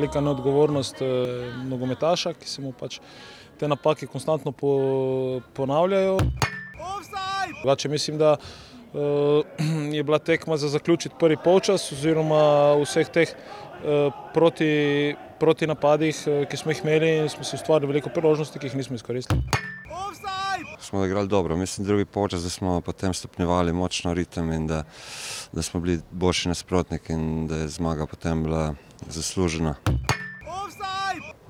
Velika neodgovornost eh, nogometaša, ki se mu pač te napake konstantno po, ponavljajo. Drugače mislim, da uh, je bila tekma za zaključiti prvi polčas oziroma vseh teh uh, proti, proti napadih, ki smo jih imeli in smo si ustvarili veliko priložnosti, ki jih nismo izkoristili. Smo igrali dobro, mislim, drugi polčas, da smo potem stopnjevali močno ritem in da, da smo bili boljši nasprotniki in da je zmaga potem bila zaslužena.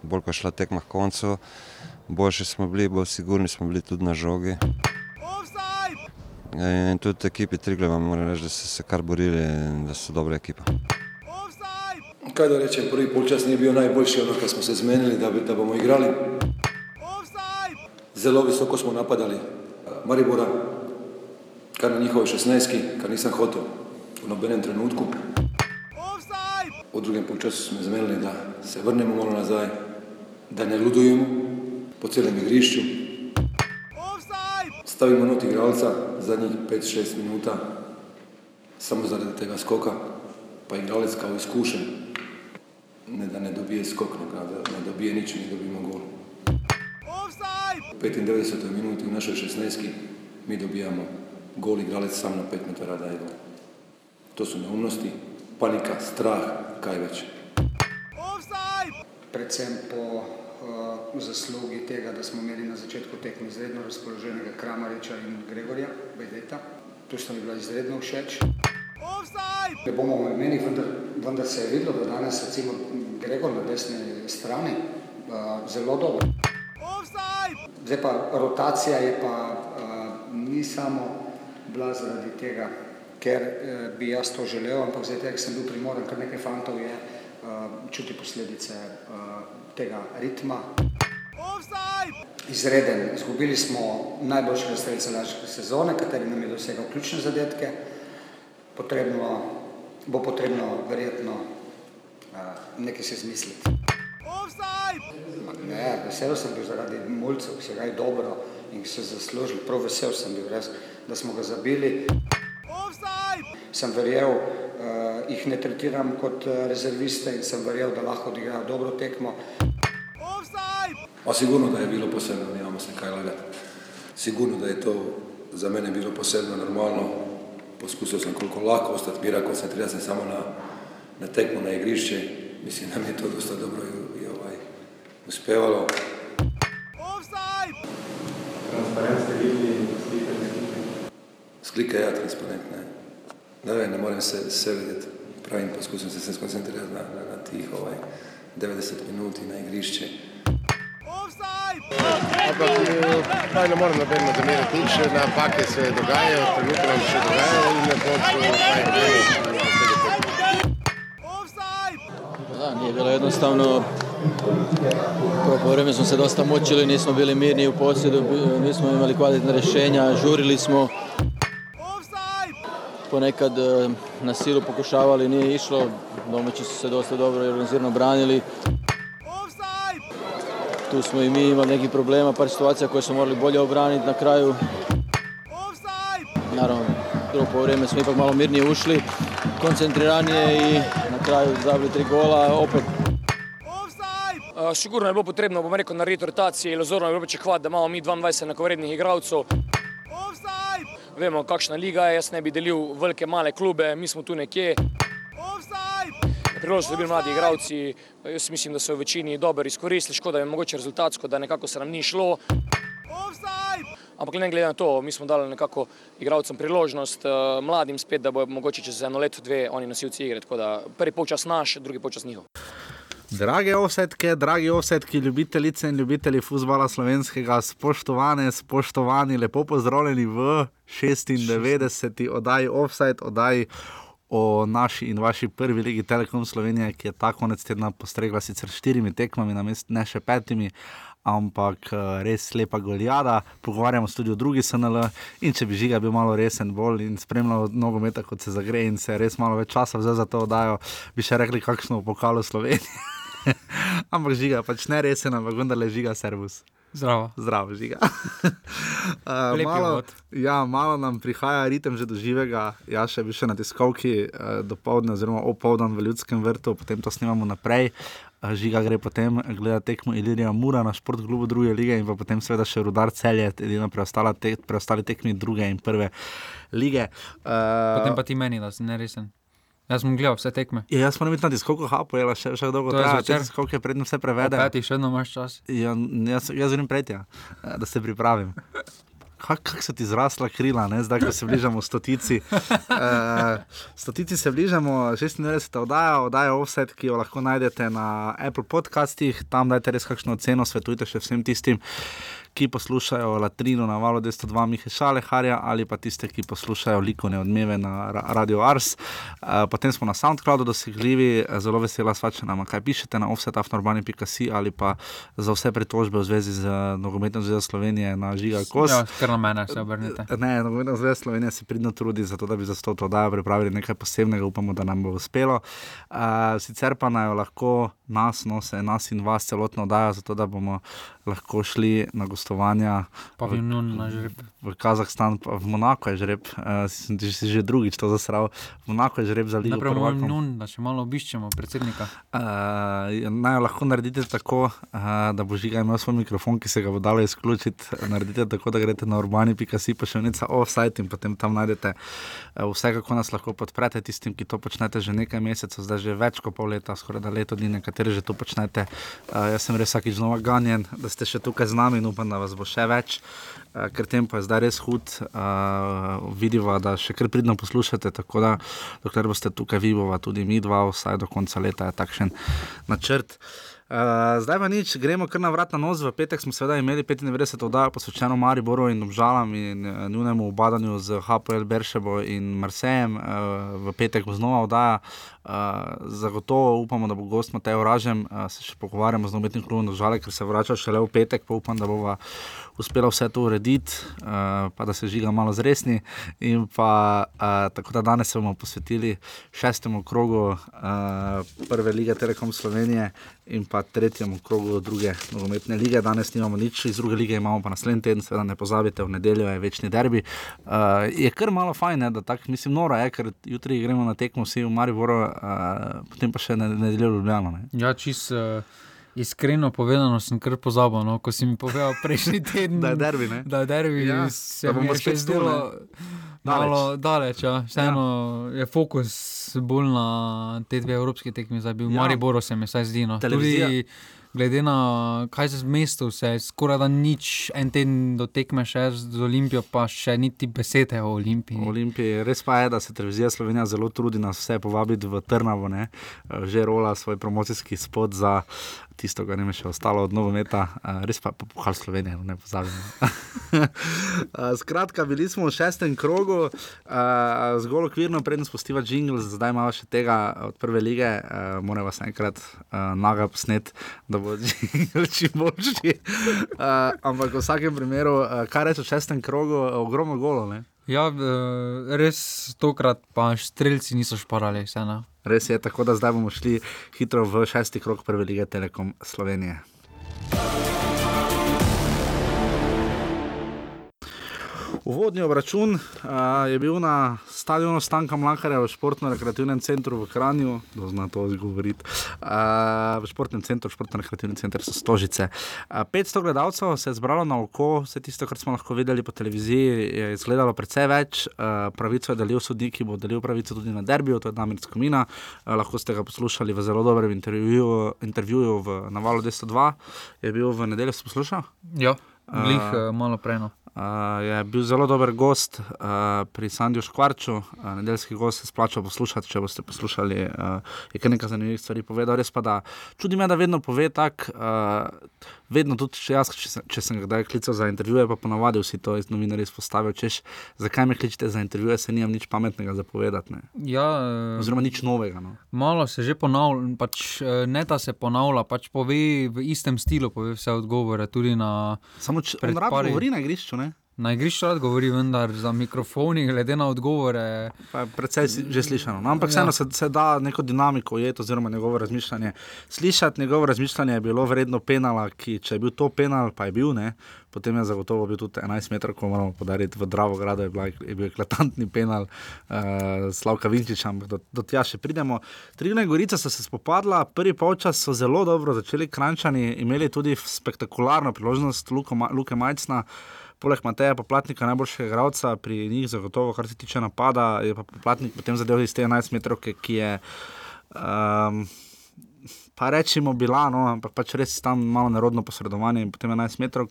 Bolj ko je šla tekma k koncu, boljši smo bili, bolj sigurni smo bili tudi na žogi. In tudi ekipi Trigleva moram reči, da so se kar borili in da so dobra ekipa. Kaj da rečem, prvi polčas ni bil najboljši, ono, kad smo se zmenili, da, bi, da bomo igrali. Zelo visoko smo napadali Maribora, kar na njihovoj šestnajski, kar nisam hotel v nobenem trenutku. V drugem polčasu smo zmenili, da se vrnemo malo nazaj, da ne ludujemo po celem igrišču. Stavimo not igralca zadnjih 5-6 minuta samo zaradi tega skoka, pa igralec kao izkušen, ne da ne dobije skok, ne, da ne dobije nič, ne dobimo gol. V 95. minuti v našoj 16. mi dobijamo gol igralec sam na 5 metara dalje. To su neumnosti, panika, strah, kaj već. Predvsem po uh, zaslugi tega, da smo imeli na začetku tekme izredno razpoloženega Kramariča in Gregorja Bedeta. To sta mi bila izredno všeč. Ne bomo imeli, vendar, vendar se je videlo, da danes recimo Gregor na desni strani uh, zelo dobro. Zdaj pa rotacija je pa uh, ni samo bila zaradi tega, ker uh, bi jaz to želel, ampak zdaj ker sem bil primoran, kar nekaj fantov je, uh, čuti posledice uh, tega ritma. Izreden. Izgubili smo najboljšega strelca naše sezone, kateri nam je dosegal ključne zadetke. Potrebno, bo potrebno verjetno nekaj se zmisliti. Ma Ne, vesel sem bil zaradi mulcev, ki so igrali dobro in ki so zaslužili. Prav vesel sem bil res, da smo ga zabili. Sem verjel, uh, jih ne tretiram kot uh, rezerviste in sem verjel, da lahko odigrajo dobro tekmo. Pa sigurno da je bilo posebno, nemamo se kaj lagati. Sigurno da je to za mene bilo posebno normalno. Poskusil sam koliko lako ostati miran, koncentriran sam samo na, na tekmu, na igrišće. Mislim da mi je to dosta dobro i, i ovaj, uspevalo. Transparent ste videli, slike ne slike. Slika je ja transparentna. Ne vem, ne morem se, se vidjeti. Pravim, poskusim se, se skoncentrirati na, na, na tih ovaj, 90 minuti na igrišće. Ampak kaj ne morem nobeno zameriti nič, napake se dogajajo, trenutno nam še dogajajo in na koncu kaj gremo. Da, nije bilo jednostavno. Prvo po vreme smo se dosta mučili, nismo bili mirni u posjedu, nismo imali kvalitetne rješenja, žurili smo. Ponekad eh, na silu pokušavali, nije išlo. Domaći su se dosta dobro i organizirano branili. Tu smo i mi imali nekih problema, par situacija koje smo morali bolje obraniti na kraju. Naravno, drugo po vrijeme smo ipak malo mirnije ušli, koncentriranije i na kraju zabili tri gola, opet Uh, Sigurno je bilo potrebno, bom rekel, narediti rotacije, iluzorno je bilo pričakovati, da imamo mi 22 enakovrednih igralcev. Vemo, kakšna liga je, jaz ne bi delil velike, male klube, mi smo tu nekje. Priložnost so bili mladi igralci, jaz mislim, da so v večini dobro izkoristili, škoda je mogoče rezultatsko, da nekako se nam ni šlo. Ampak ne glede na to, mi smo dali nekako igralcem priložnost, eh, mladim spet, da bo mogoče čez eno leto, dve oni nosilci igre, tako da prvi polčas naš, drugi polčas njihov. Drage offsetke, dragi offsetki, ljubitelice in ljubitelji futbola slovenskega, spoštovane, spoštovani, lepo pozdravljeni v 96. oddaji Offside, oddaji o naši in vaši prvi ligi Telekom Slovenije, ki je ta konec tedna postregla sicer štirimi tekmami, namest ne še petimi. Ampak eh, res lepa goljada, pogovarjamo se tudi o drugi SNL. In če bi žiga bil malo resen, bolj in spremljal nogometa, kot se zagreje, in se res malo več časa vzel za to oddajo, bi še rekli, kakšno v pokalu Slovenije. ampak žiga, pač ne resen, ampak vendarle žiga servus. Zdravo. Zdravo, žiga. uh, malo, ja, malo nam prihaja ritem že do živega. Ja, še bi še na tiskovki uh, do povdne, oziroma opoldan v ljudskem vrtu, potem to snimamo naprej. Uh, Žiga gre potem gledati tekmo Ilirija Mura na športklubu druge lige in potem seveda še rudar celje, edina preostala te, preostali tekmi druge in prve lige. Uh, Potem pa ti meni, da si neresen. Jaz sem gledal vse tekme. Ja, jaz moram biti na tiskovko, hapo, je še, še dolgo je traja, zvečer? te tiskovke predtem vse Ob prevede. petih še vedno imaš čas. Ja, jaz, jaz grem prej, tja, eh, da se pripravim. Kako kak so ti zrasla krila, ne? zdaj, ko se bližamo stotici. Uh, stotici se bližamo, 96. oddaja, oddaja Offset, ki jo lahko najdete na Apple podcastih, tam dajte res kakšno oceno, svetujte še vsem tistim, ki poslušajo Latrino na valu 202 Mihe Šaleharja ali pa tiste, ki poslušajo likovne odmeve na Ra- Radio Ars. Uh, potem smo na SoundCloudu dosegljivi, eh, zelo vesela sva, če nam kaj pišete na offsetafnorbani.si ali pa za vse pritožbe v zvezi z uh, nogometno zvezo Slovenije na Žiga Kos. Ja, kar na mene se obrnite. Ne, nogometna zveza Slovenije se pridno trudi za to, da bi za to oddajo pripravili nekaj posebnega, upamo, da nam bo uspelo. Uh, sicer pa naj lahko nas, no, se nas in vas celotno oddajo, zato da bomo lahko šli na gostovanja Paviljon na žreb. v Kazahstan, pa v Monako je žreb, uh, si, si že drugič to zasral. V Monako je žreb za Ligo Najprej moram prvakov. nun, da še malo obiščemo predsednika. Uh, naj lahko naredite tako, uh, da bo žiga imel svoj mikrofon, ki se ga bo dalo izključiti. Naredite tako, da greste na urbani.si pa še vnica offsite in potem tam najdete uh, vse, kako nas lahko podprete tistim, ki to počnete že nekaj mesecev, zdaj že več kot pol leta, skoraj da leto dni, nekateri že to počnete. Uh, jaz sem res vsakič znova ganjen, da ste še tukaj z nami in upam, da vas bo še več. Uh, ker tempo je zdaj res hud, uh, vidiva, da še kar pridno poslušate, tako da dokler boste tukaj, vi bova tudi mi dva, vsaj do konca leta je takšen načrt. Uh, zdaj pa nič, gremo kar na vrat na nos. V petek smo seveda imeli 95 oddajo posvečeno Mariboru in obžalam in uh, njunemu obadanju z HPL Beršebo in Marsejem. Uh, v petek bo znova oddaja. Uh, zagotovo upamo, da bo gost Matej Oražem, uh, se še pogovarjamo z nometnim klubom, žale, ker se vrača šele v petek, pa upam, da bova uspela vse to urediti, uh, pa da se žiga malo zresni. In pa uh, tako da danes se bomo posvetili šestemu krogu uh, prve lige Telekom Slovenije in pa tretjemu krogu druge nogometne lige. Danes nimamo nič iz druge lige, imamo pa naslednji teden, seveda ne pozabite, v nedeljo je večni derbi. Uh, je kar malo fajn, ne, da tako, mislim, noro je, ker jutri gremo na tekmo vsi v Mariboru, uh, potem pa še ne- nedeljo v Ljubljano. Ne. Ja, čist uh, iskreno povedano, sem kar pozabil, no, ko si mi povedal prejšnji teden. Da je derbi, ne? Da je derbi, Ja, se da bomo spet zdelo malo daleč. Ja. Vseeno ja. je fokus bolj na te dve evropske tekme, zdaj bi v Ja. Mariboru se mi vsaj zdi. No. Televizija. Tudi glede na kaj se z mestom, se skoraj da nič, en teden do tekme še z Olimpijo, pa še niti besede o Olimpiji. Olimpiji. Res pa je, da se televizija Slovenija zelo trudi nas vse povabiti v Trnavo, ne? Že rola svoj promocijski spot za tisto, kar nam je še ostalo od novometa, res pa pohval Slovenije, no, ne pozabimo. Skratka, bili smo v šestem krogu, zgolj okvirno, predtem spustiva jingle, zdaj imamo še tega od prve lige, moram vas enkrat naga posnet, da bo jingle čim boljši. Ampak v vsakem primeru, kaj reče v šestem krogu, ogromno golo. Ne? Ja, res tokrat pa streljci niso šparali, vseeno. Res je, tako da zdaj bomo šli hitro v šesti krok prve lige Telekom Slovenije. Uvodni obračun uh, je bil na stadionu Stanka Mlakarja v športno-rekreativnem centru v Kranju, kdo zna to izgovoriti, uh, v športnem centru, športno-rekreativni center so Stožice. Uh, 500 gledalcev se je zbralo na oko, vse tisto, kar smo lahko videli po televiziji, je izgledalo precej več. Uh, pravico je delil sodnik, ki bo delil pravico tudi na derbiju, to je Damir Skomina. Uh, lahko ste ga poslušali v zelo dobrem intervjuju, intervjuju v Navalu 202, je bil v nedeljo, ste poslušali? Ja, glih A- uh, malo preno. Uh, je bil zelo dober gost uh, pri Sandju Škvarču, uh, nedeljski gost se splača poslušati, če boste poslušali. Uh, je kar nekaj zanimivih stvari povedal, res pa da čudi me, da vedno pove tako. Uh, vedno tudi, če, jaz, če, sem, če sem kdaj klical za intervjuje, pa ponavadi vsi to iz novinarjev izpostavijo, češ, zakaj me kličete za intervjuje, se nimam nič pametnega za povedati. Ne. Ja, Oziroma nič novega. No. Malo se že ponavlja, pač eh, ne da se ponavlja, pač pove v istem stilu, pove vse odgovore. Tudi na. Samo če pari- govori na igrišču, ne? Na igrišču rad govori, vendar za mikrofoni, glede na odgovore. Predvsej si že slišano. No, ampak vseeno ja. se, se da neko dinamiko ujeti, oziroma njegovo razmišljanje. Slišati njegovo razmišljanje je bilo vredno penala, ki če je bil to penal, pa je bil, ne, potem je zagotovo bil tudi 11 metrov, ko moramo podariti v Dravo gradu, je, bila, je bil eklatantni penal uh, Slavka Vinčiča, ampak do, do tja še pridemo. Trina Gorica so se spopadla, prvi polčas so zelo dobro začeli krančani, imeli tudi spektakularno priložnost Luke Majcna poleg Mateja, pa Platnika, najboljšega igralca pri njih, zagotovo, kar se tiče napada, je pa Platnik potem zadeval iz te 11 metrov, ki je. Um, Pa rečemo, bila, no, ampak pač res tam malo nerodno posredovanje potem 11 metrov,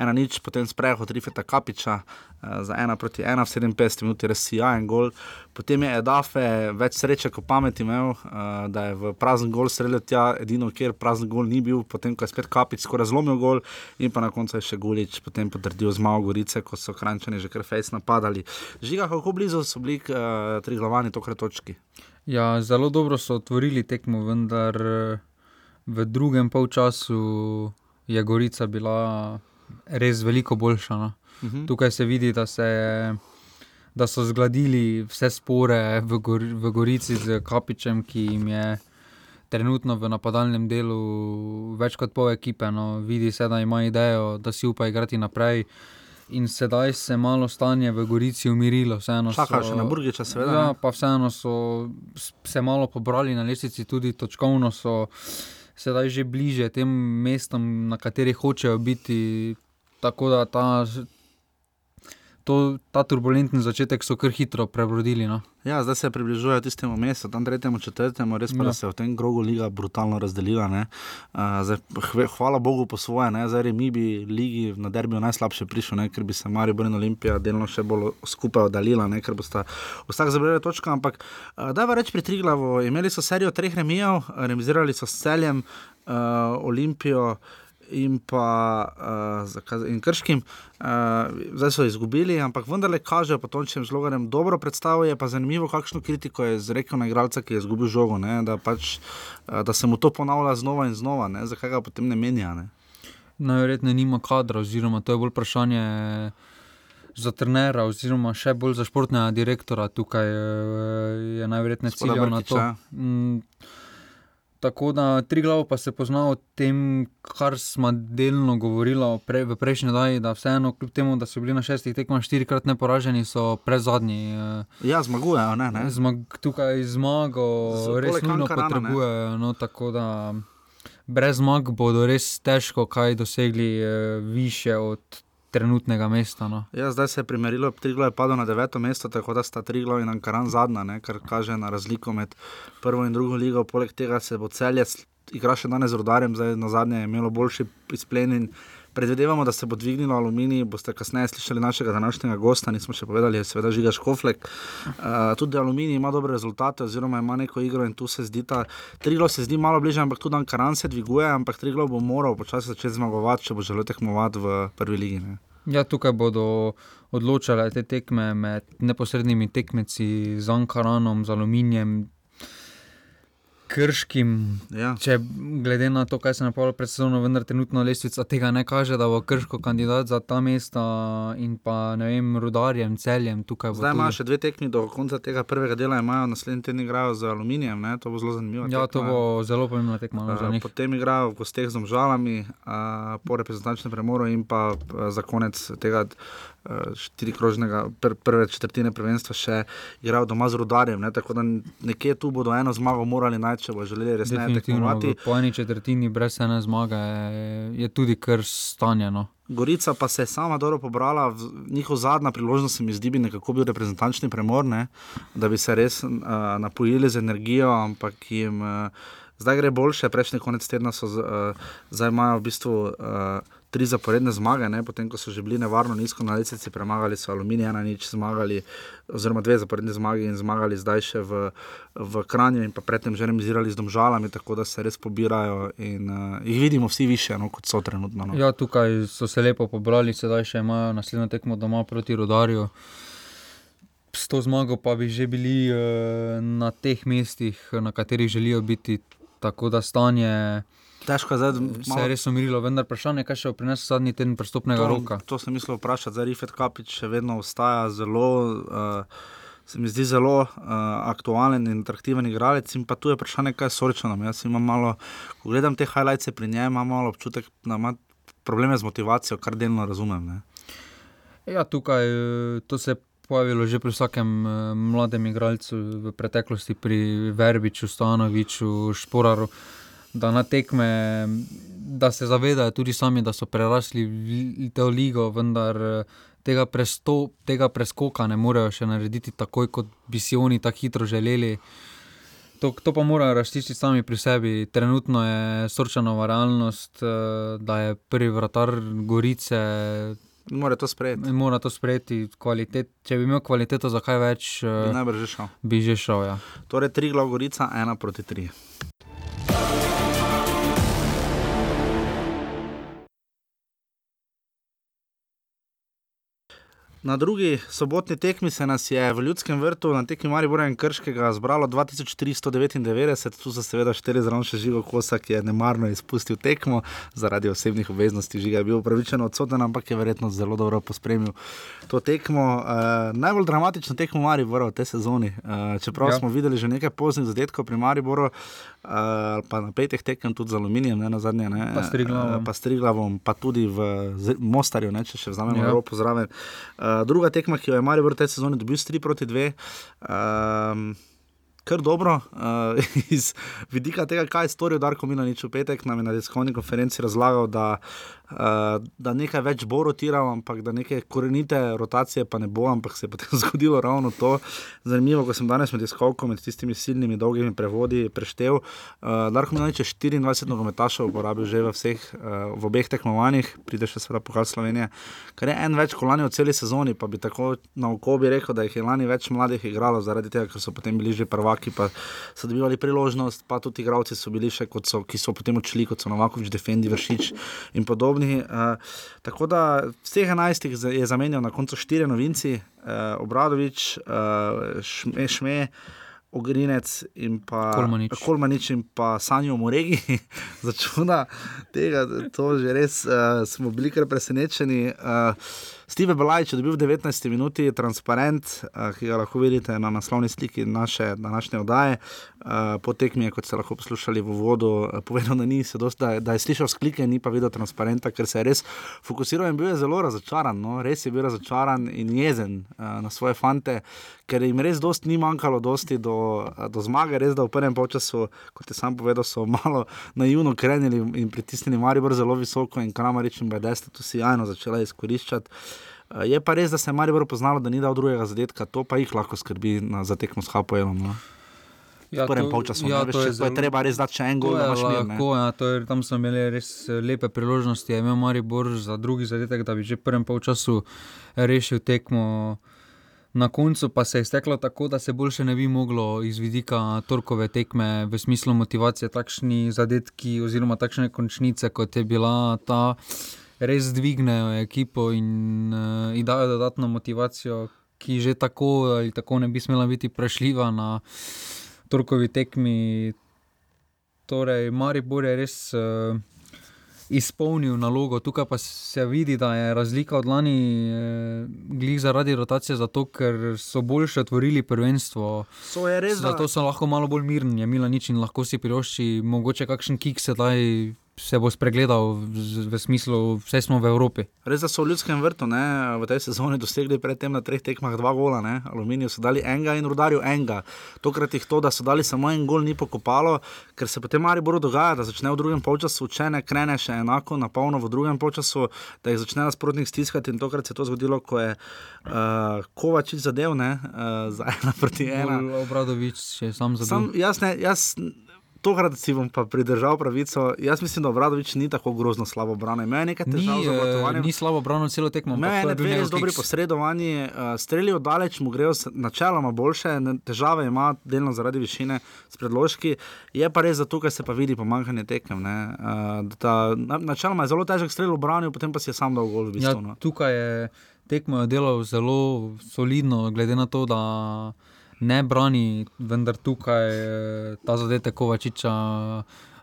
ena nič, potem sprehod Rifeta Kapiča uh, za ena proti ena v 57 minuti, res jajen gol. Potem je Edafe več sreče, kot pamet imel, uh, da je v prazen gol streljal tja, edino, kjer prazen gol ni bil, potem ko je spet Kapič skoraj zlomil gol in pa na koncu je še Gulič potem potrdil zmago Gorice, ko so Krančani že kar fejs napadali. Žiga, kako blizu so bili uh, tri glavani tokrat točki? Ja, zelo dobro so otvorili tekmo, vendar v drugem polčasu je Gorica bila res veliko boljša. No. Uh mhm. -huh. Tukaj se vidi, da, se, da so zgradili vse spore v, Gor, v Gorici z Kapičem, ki jim je trenutno v napadalnem delu več kot pol ekipe. No. Vidi se, da ima idejo, da si upa igrati naprej. In sedaj se je malo stanje v Gorici umirilo. Čakajo še na Burgiča, seveda. Ja, pa vseeno so se malo pobrali na lesici, tudi točkovno so sedaj že bliže tem mestom, na katerih hočejo biti. Tako da ta, to, ta turbulentni začetek so kar hitro prebrodili. No. Ja, zdaj se približujejo tistemu mestu, tam tretjemu, četrtemu, res pa ja. se je v tem grogu liga brutalno razdelila. Uh, zdaj, hvala Bogu po svoje, ne? zdaj mi bi ligi na derbijo najslabše prišli, ne? ker bi se Marijo Born Olimpija delno še bolj skupaj oddalila, ne? ker boste vsak zabrali točko. Ampak uh, da va reči pri Triglavu, imeli so serijo treh remijev, remizirali so s celjem uh, Olimpijo in pa uh, in krškim, uh, zdaj so izgubili, ampak vendarle kažejo po tončnem zlogarjem dobro predstavo. Je pa zanimivo, kakšno kritiko je izrekel na igralca, ki je izgubil žogo, ne, da, pač, uh, da se mu to ponavlja znova in znova, ne, zakaj ga potem ne menja. Ne. Najverjetneje nima kadra, oziroma to je bolj vprašanje. Za trenera, oziroma še bolj za športnega direktora, tukaj je najverjetneje cilj na to. Mm, Tako da tri glavo pa se pozna o tem, kar smo delno govorili pre, v prejšnji dnevi, da vseeno, kljub temu, da so bili na šestih tekmah štirikrat neporaženi, so prezadnji. Eh, ja, zmagujejo, ne. ne? Zmag, tukaj zmago, res nujno potrebujejo. No, tako da brez zmag bodo res težko kaj dosegli eh, više od trenutnega mesta. No. Ja, zdaj se je primerilo, Triglo je padlo na deveto mesto, tako da sta Triglo in Ankaran zadnja, ne, kar kaže na razliko med prvo in drugo ligo. Poleg tega se bo celje igra še danes z rodarjem, zdaj na zadnje je imelo boljši izplen. Predvidevamo, da se bo dvignilo aluminij. Boste kasneje slišali našega današnjega gosta, nismo še povedali, je seveda žiga Škoflek. Uh, tudi aluminij ima dobre rezultate, oziroma ima neko igro in tu se zdi ta Triglo se zdi malo bliže, ampak tudi Ankaran se dviguje, ampak Triglo bo moral počasi začeti zmagovati, če bo želel tekmovati v prvi ligi. Ne. Ja, tukaj bodo odločale te tekme med neposrednimi tekmeci z Ankaranom, z Aluminijem, krškim. Ja. Če, glede na to, kaj se je napravilo pred sezono, vendar trenutno lestvica tega ne kaže, da bo krško kandidat za ta mesta in pa ne vem, rudarjem, celjem. Zdaj ima še dve tekmi do konca tega prvega dela, imajo naslednji teden igrajo z aluminijem, ne? to bo zelo zanimivo. Ja, tekma. to bo zelo pomembna tekma. Uh, potem igrajo v gosteh z omžalami, uh, po reprezentančnem premoru in pa uh, za konec tega. Eh, štiri krožnega, pr prve četrtine prvenstva še igral doma z rodarjem. Ne? Tako da nekje tu bodo eno zmago morali najti, če bo želeli res nekaj tekmovati. Po eni četrtini brez ene zmage je tudi kar stanjeno. Gorica pa se je sama dobro pobrala, njihov zadnja priložnost se mi zdi, bi nekako bil reprezentančni premor, ne? da bi se res uh, napojili z energijo, ampak jim uh, zdaj gre boljše, prejšnji konec tedna so uh, zdaj imajo v bistvu. Uh, tri zaporedne zmage, ne? potem ko so že bili nevarno nizko na lesici, premagali so Aluminij, ena nič zmagali, oziroma dve zaporedne zmage in zmagali zdaj še v, v Kranju in pa predtem že remizirali z domžalami, tako da se res pobirajo in uh, jih vidimo vsi više, no, kot so trenutno. No. Ja, tukaj so se lepo pobrali, sedaj še imajo naslednjo tekmo doma proti Rodarju. S to zmago pa bi že bili uh, na teh mestih, na katerih želijo biti, tako da stanje Težko je zdaj, Se je res umirilo, vendar vprašanje, kaj še bo prinesel zadnji teden prestopnega to, roka. To sem mislil vprašati, zdaj Rifet Kapič še vedno ostaja zelo. Uh, Se mi zdi zelo uh, aktualen in atraktiven igralec, in pa tu je vprašanje, kaj je soričano. Jaz imam malo, ko gledam te highlights pri njem, imam malo občutek, da ima probleme z motivacijo, kar delno razumem. Ne? Ja, tukaj eh, to se je pojavilo že pri vsakem eh, mladem igralcu v preteklosti, pri Verbiču, Stanoviču, Šporaru, da na tekme, da se zavedajo tudi sami, da so prerasli v to ligo, vendar tega, presto, tega preskoka ne morejo še narediti takoj, kot bi si oni tako hitro želeli. To, to pa morajo razčistiti sami pri sebi. Trenutno je sorčanova realnost, da je prvi vratar Gorice. Mora to sprejeti. Mora to sprejeti. Kvalitet, če bi imel kvaliteto za kaj več, Bi najbrž že šel. bi že šel. Ja. Torej, tri glav Gorica, ena proti tri. Na drugi sobotni tekmi se nas je v Ljudskem vrtu na tekmi Maribora in Krškega zbralo 2399, tu so seveda štiri zraven še živo kosa, ki je nemarno izpustil tekmo zaradi osebnih obveznosti. Žiga je bil upravičeno odsoten, ampak je verjetno zelo dobro pospremil to tekmo. Uh, najbolj dramatično tekmo Maribora v tej sezoni. Uh, čeprav Ja. smo videli že nekaj poznih zadetkov pri Mariboru, uh, pa na petih tekem tudi z aluminijem, ne na zadnje. Ne, Pa s Triglavom. Uh, pa s Triglavom, pa tudi v Mostarju, ne, če še vzamemo ja. Evropo zraven. Uh, druga tekma, ki jo je Maribor v tej sezoni dobil s 3 proti 2. Um, Kar dobro, uh, iz vidika tega, kaj je storil Darko Milanič v petek, nam je na tiskovni konferenci razlagal, da, uh, da nekaj več bo rotiral, ampak da neke korenite rotacije pa ne bo, ampak se je potem zgodilo ravno to. Zanimivo, ko sem danes med tiskovkom, med tistimi silnimi, dolgimi prevodi preštel, uh, Darko Milanič je 24 nogometašev uporabil že v, vseh, uh, v obeh tekmovanjih, pride še seveda pokal Slovenije, kar je en več kot lani v celi sezoni, pa bi tako na oko bi rekel, da jih je lani več mladih igralo, zaradi tega, ker so potem bili že prvaki, pa so dobivali priložnost, pa tudi igravci so bili še, so, ki so potem odšli, kot so Novakovič, Defendi, Vršič in podobni. Uh, tako da vseh 11 za- je zamenjal na koncu štiri novinci, uh, Obradovič, uh, Šme. šme Ogrinec in pa Kolmanič. Kolmanič in pa Sanjo Moregi, začuna tega, to že res uh, smo bili kar presenečeni. Uh, Steve Belajč je dobil v 19 minuti transparent, uh, ki ga lahko vidite na naslovni sliki naše današnje oddaje. Uh, po tekmi je, kot ste lahko poslušali v uvodu, uh, povedal, da, ni se dosti, da, da je slišal sklike, ni pa videl transparenta, ker se je res fokusiral in bil je zelo razočaran. No? Res je bil razočaran in jezen uh, na svoje fante, ker jim res dosti ni manjkalo dosti do, do zmage. Res, da v prvem polčasu, kot je sam povedal, so malo naivno krenili in pritisnili Maribor zelo visoko in Kramarič in Bedesta to sijajno začela izkoriščati. Eh, Je pa res, da se je Maribor poznalo, da ni dal drugega zadetka, to pa jih lahko skrbi na, za tekmo s Hapoelom. No. Ja, prvem to- polčasu, ja, ja, veš, to je to je treba res dati še en gol, To lahko, ja, to je, tam so imeli res lepe priložnosti. Je imel Maribor za drugi zadetek, da bi že v prvem polčasu rešil tekmo. Na koncu pa se je izteklo tako, da se boljše ne bi moglo iz vidika torkove tekme, v smislu motivacije, takšni zadetki oziroma takšne končnice, kot je bila ta, res dvignejo ekipo in, uh, dajo dodatno motivacijo, ki že tako ali tako ne bi smela biti prešljiva na torkovi tekmi. Torej, Maribor je res uh, izpolnil nalogo, tukaj pa se vidi, da je razlika od lani, eh, glih zaradi rotacije, zato ker so boljše otvorili prvenstvo. So res, Zato so lahko malo bolj mirni, je mila nič in lahko si privošči, mogoče kakšen kik sedaj se bo spregledal v, v smislu, vse smo v Evropi. Res, so v Ljudskem vrtu ne, v tej sezoni dosegli predtem na treh tekmah dva gola, ne. Aluminiju so dali enega in rudarju enega. Tokrat jih to, da so dali samo en gol, ni pokopalo, ker se potem Mariboru dogaja, da začne v drugem polčasu, če ne krene še enako na polno v drugem polčasu, da jih začne nasprotnik stiskati. In tokrat se je to zgodilo, ko je uh, Kovačič zadev ne, uh, za ena proti ena. Obradovič je sam zabil. Sam, jaz, ne, jaz tokrat si bom pa pridržal pravico. Jaz mislim, da Obradovič ni tako grozno slabo branil. Imel je nekaj Ni, težav z eh, obratovanjem. ni slabo branil celo tekmo. Imel je dve res dobri posredovanji, uh, strelijo daleč, mu grejo načeloma boljše, težave ima delno zaradi višine s predložki. Je pa res, da tukaj se pa vidi pomankanje tekem. ne, da ta, na, načeloma je zelo težek strel v branju, potem pa si je sam dal gol v Ja, bistvu. no. tukaj je tekmo delal zelo solidno, glede na to, da ne brani, vendar tukaj eh, ta zadetek Kovačiča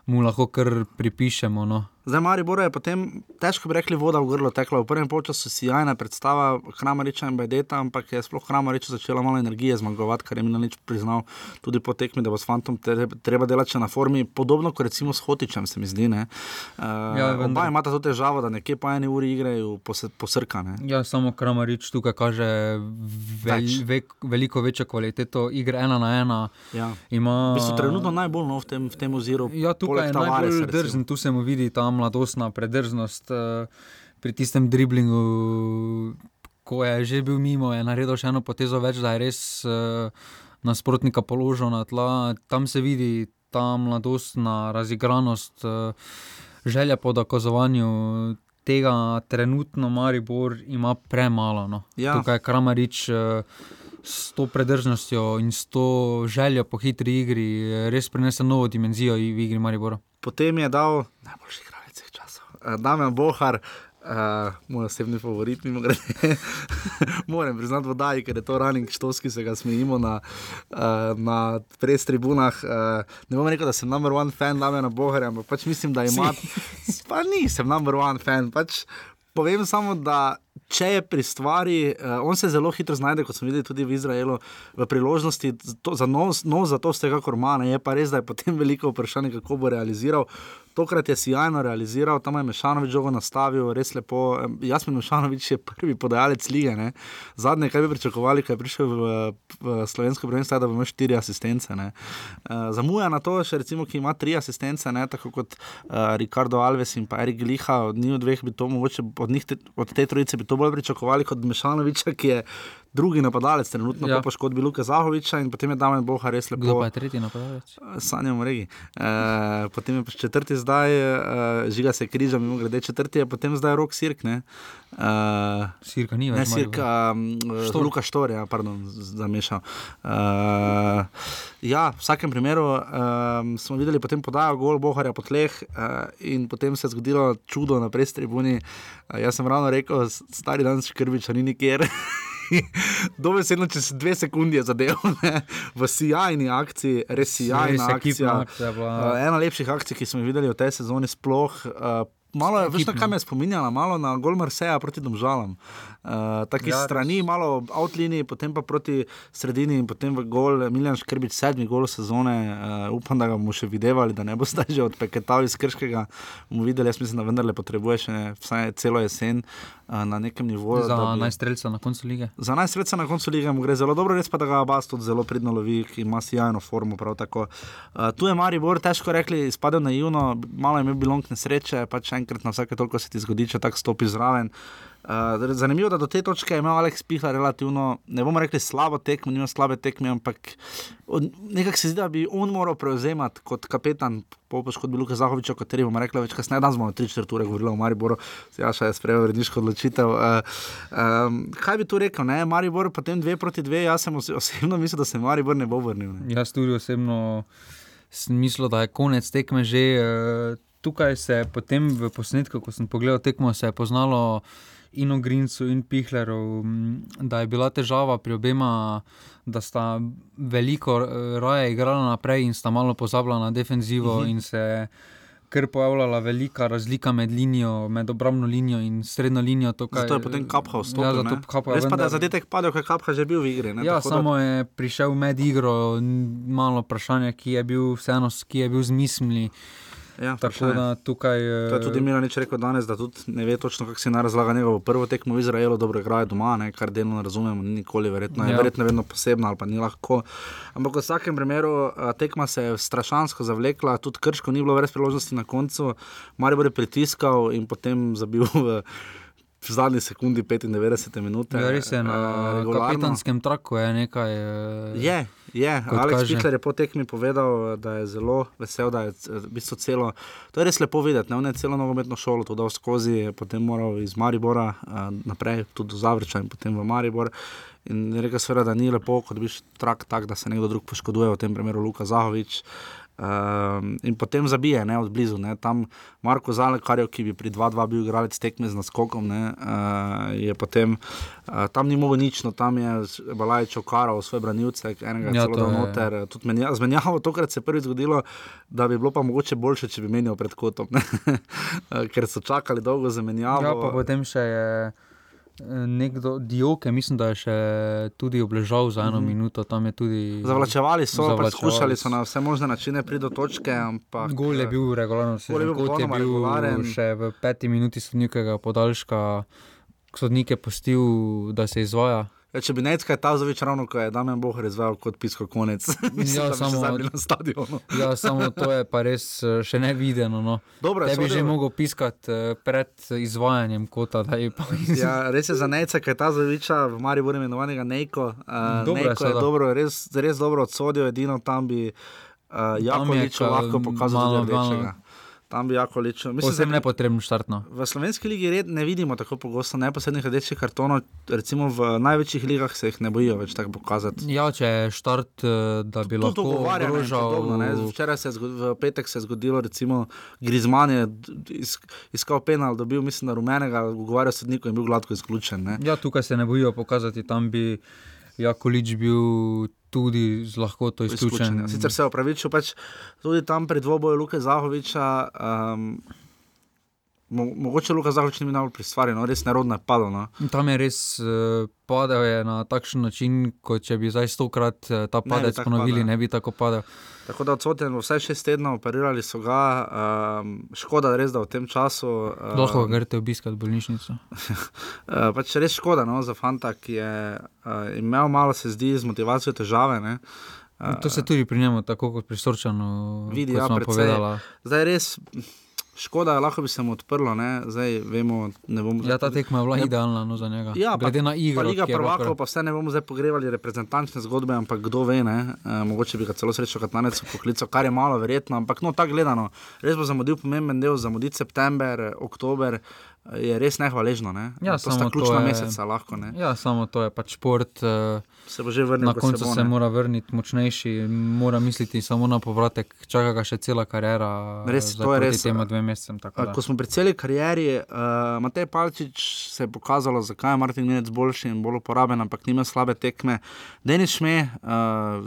mu lahko kar pripišemo. No. Zdaj, Maribor je potem, težko bi rekli, voda v grlo tekla. V prvem času si jajna predstava Hramariča in Bajdeta, ampak je sploh Hramarič začela malo energije zmagovati, kar je mi na nič priznal tudi po tekmi, da bo s Fantom treba delati na formi, podobno kot recimo s Hotičem, se mi zdi. Uh, ja, oba imata to težavo, da nekje po eni uri igrajo posrkane. Ja, samo Hramarič tukaj kaže vel, ve, veliko večjo kvaliteto igre ena na ena. Ja. Ima... V bistvu trenutno najbolj nov v tem, v tem oziru. Ja, tukaj je najbolj drzen, tu se mu vidi tam mladostna predrznost uh, pri tistem driblingu, ko je že bil mimo, je naredil še eno potezo več, da je res uh, nasprotnika položil na tla. Tam se vidi ta mladostna razigranost, uh, želja po dokazovanju. Tega trenutno Maribor ima premalo. No. Ja. Tukaj je Kramarič uh, s to predržnostjo in s to željo po hitri igri res prinesel novo dimenzijo v igri Maribora. Potem je dal najboljši kraj. Eh, Dame Bohar, uh, moj osebni favorit, mimo grede. Moram priznati, da je to running štos, ki se ga smejimo na, uh, na pres tribunah. Uh, ne bom rekel, da sem number one fan Dame Bohar, ampak pač mislim, da ima. Pa nisem number one fan. Pač povem samo, da. Če je pri stvari, uh, on se zelo hitro znajde, kot smo videli tudi v Izraelu, v priložnosti za nos, no, za to ste kakor manj. Je pa res, da je potem veliko vprašanje, kako bo realiziral. Tokrat je sjajno realiziral, tam je Mešanovič žogo nastavil, res lepo. Jasmin Mešanovič je prvi podajalec lige. Ne? Zadnje, kaj bi pričakovali, kaj je prišel v, v slovensko prvenstvo, da bo imel štiri asistence. Uh, zamuja na to, še recimo, ki ima tri asistence, ne? tako kot uh, Ricardo Alves in pa Erik Liha, od njih dveh bi to mogoče, od, te, od te trojice bi to bolj pričakovali kot Mešanoviča, ki je drugi napadalec, trenutno ja. po poškodbi Luka Zahoviča in potem je Damien Boha res lepo. Kdo pa je tretji napadalec? Sanjamo regi. E, potem je pa četrti zdaj, e, žiga se križa, mimo grede četrti je potem zdaj rok Sirk. Ne? Uh, Sirka ni več. Ne, Sirka, Štor. Luka Štor, ja, pardon, zamešal. Uh, ja, v vsakem primeru um, smo videli potem podajo gol Boharja po tleh uh, in potem se je zgodilo čudo na pres tribuni. Uh, jaz sem ravno rekel, stari dan škrbiča ni nikjer. Dobesedno čez dve sekunde je zadeval v sjajni akciji, res sjajna akcija. akcija uh, ena lepših akcij, ki smo jih videli v tej sezoni, sploh. Uh, Malo je, veš, na kaj me spominjala, malo na Golmar Seja proti Domžalam. Uh, Taki ja, strani, malo outlini, potem pa proti sredini in potem v gol, Miljan Škrbič, sedmi gol sezone. Uh, upam, da ga bomo še videli, da ne bo zdaj že odpeketav iz Krškega. Bomo videli, jaz mislim, da vendarle potrebuje še vsaj celo jesen uh, na nekem nivoju. Za bi... najstreljca na koncu lige. Za najstreljca na koncu lige mu gre zelo dobro, res pa da ga Abbas tudi zelo pridno lovi, ki ima sjajno formo. Uh, tu je Maribor, težko rekli, spadal na Juno, malo je imel bilong nesreče, pač enkrat na vsake toliko se ti zgodi, če tako stopi zraven. Uh, zanimivo je, da do te točke je imel Aleks Pihla relativno, ne bomo rekli slabo tekmo, nima slabe tekme, ampak nekako se zdi, da bi on moral prevzemati kot kapetan, po poškodbi Luka Zahoviča, o kateri bomo rekli več kasneje, da smo 3-4 ure govorili o Mariboru, se ja še je sprejel vredniško odločitev. Uh, um, kaj bi tu rekel, ne? Maribor potem 2 proti 2, jaz sem osebno mislil, da se Maribor ne bo vrnil. Ne? Jaz tudi osebno mislil, da je konec tekme že. Uh, tukaj se je potem v posnetku, ko sem pogledal tekmo, se je poznalo in o Grincu in Pihleru, da je bila težava pri obema, da sta veliko eh, raje igrala naprej in sta malo pozabila na defenzivo mhm. in se ker pojavljala velika razlika med linijo, med obrambno linijo in srednjo linijo. Tukaj, zato je potem kapha vstopil. Ja, zato kapha, Res pa, da je zadetek padel, ker kapha že bil v igri. Ne? Ja, Tako samo da... je prišel med igro, malo vprašanje, ki je bil vseeno, ki je bil zmislil. Ja, tako da tukaj. To je tudi Milan rekel danes, da tudi ne ve točno, kako se razlaga njegovo prvo tekmo v Izraelu, dobro igrajo doma, ne, kar delno ne razumemo, ni nikoli verjetno, ja. je verjetno vedno posebno ali pa ni lahko. Ampak v vsakem primeru tekma se je strašansko zavlekla, tudi krško ni bilo več priložnosti na koncu, Marijo je pritiskal in potem zabil. V, v zadnji sekundi 95 minut. Ja, res je, na uh, kapitanskem traku je nekaj. Uh, je, je. Aleks Pitler je po tekmi povedal, da je zelo vesel, da je v bistvu celo. To je res lepo videti, ne? on je celo nogometno šolo tudi dal skozi, potem moral iz Maribora uh, naprej, tudi do Zavrča in potem v Maribor. In rekel seveda, da ni lepo, kot bi šel trak tak, da se nekdo drug poškoduje, v tem primeru Luka Zahovič. Um, in potem zabije, ne, od blizu. Ne. Tam Marko Zalekar, ki bi pri 2-2 bil igralec tekme z naskokom, ne, uh, je potem uh, tam ni mogel nič, no tam je Balajč okaral svoje branilce, enega Ja, celo je- noter. Tudi menja, zmenjavo, tokrat se je prvič zgodilo, da bi bilo pa mogoče boljše, če bi menjal pred kotom. Eh, ker so čakali dolgo za menjavo. Ja, pa potem še je eh, nekdo, Dioke, mislim, da je še tudi obležal za eno Mhm. minuto, tam je tudi. Zavlačevali so, pač Zavlačevali skušali so na vse možne načine priti do točke, ampak Gol je bil regularen, je bil kot je bil regularen. še v peti minuti sodnikega podaljška, sodnik je pustil, da se izvaja. Ja, če bi Necka Tazovič ravno, ko je Damien Bohr izvajal kot pisko konec, mislim, Ja, da bi samo- še zdaj bili na stadionu. Ja, samo to je pa res eh, še ne videno. No. Dobro, je Te bi že mogel piskati eh, pred izvajanjem kota. Da je pa Ja, res je za ki je ta zaviča v Mariboru imenovanega Nejko. Uh, Dobro je Nejko je seveda. dobro, res, res dobro odsodil, edino tam bi uh, jako je ličo ka- lahko pokazal malo- tudi rdečega. Tam bi jako ličo. Povsem nepotrebno štartno. V slovenski ligi red ne vidimo tako pogosto neposrednih rdečih kartonov, recimo v največjih ligah se jih ne bojijo več tako pokazati. Ja, če je štart, eh, da bi Tudi lahko ogrožal. podobno, ne. Včeraj se je zgodilo, v petek se je zgodilo, recimo Grizman je is, iskal penal, dobil mislim, da rumenega, ugovarjal sodniku in bil gladko izključen. Ne. Ja, tukaj se ne bojijo pokazati, tam bi Jakolič bil tudi z lahkoto izključen. ja. Sicer se je opravičil, pač tudi tam pri dvoboju Luka Zahoviča. Um, mo, mogoče Luka Zahovič ni bil najbolj pri stvari, no, res nerodno je padlo. No. Tam je res uh, padel je na takšen način, kot če bi zdaj stokrat uh, ta padec tako ponovili, padel. ne bi tako padel. Tako da odsoten vsaj šest tednov, operirali so ga, um, škoda res, da v tem času. Um, Lahko ga greste obiskati bolnišnico. Uh, pač res škoda no, za fanta, ki je uh, imel malo, se zdi, z motivacijo težave. Ne. Uh, To se tudi pri njemu, tako kot pri Sorčanu, vidi, kot ja, povedala. Zdaj res. Škoda, lahko bi se mu odprlo, ne? zdaj vemo, ne bomo. Ja, ta tekma je bila Ne- idealna no, za njega. Ja, pa- Glede na igro. Pa Liga prvakov, pa vse ne bomo zdaj pogrevali reprezentančne zgodbe, ampak kdo ve, ne? E, mogoče bi ga celo srečo Katanec poklical, kar je malo verjetno, ampak no, tako gledano, res bo zamudil pomemben del, zamuditi september, oktober, je res nehvaležno. Ne? Ja, to sta ključna je- meseca, lahko. Ne? Ja, samo to je pač šport. Uh, Se bo že vrnil, Na ko se koncu bo, se, ne. mora vrniti močnejši, mora misliti samo na povratek, čaka ga še cela kariera. Res, zdaj to je res, Tema a- dvema mesecem. tako A, da. Ko smo pri celi karieri, uh, Matej Palčič se je pokazalo, zakaj je Martin Minec boljši in bolj uporaben, ampak nima slabe tekme. Denis Šme, uh,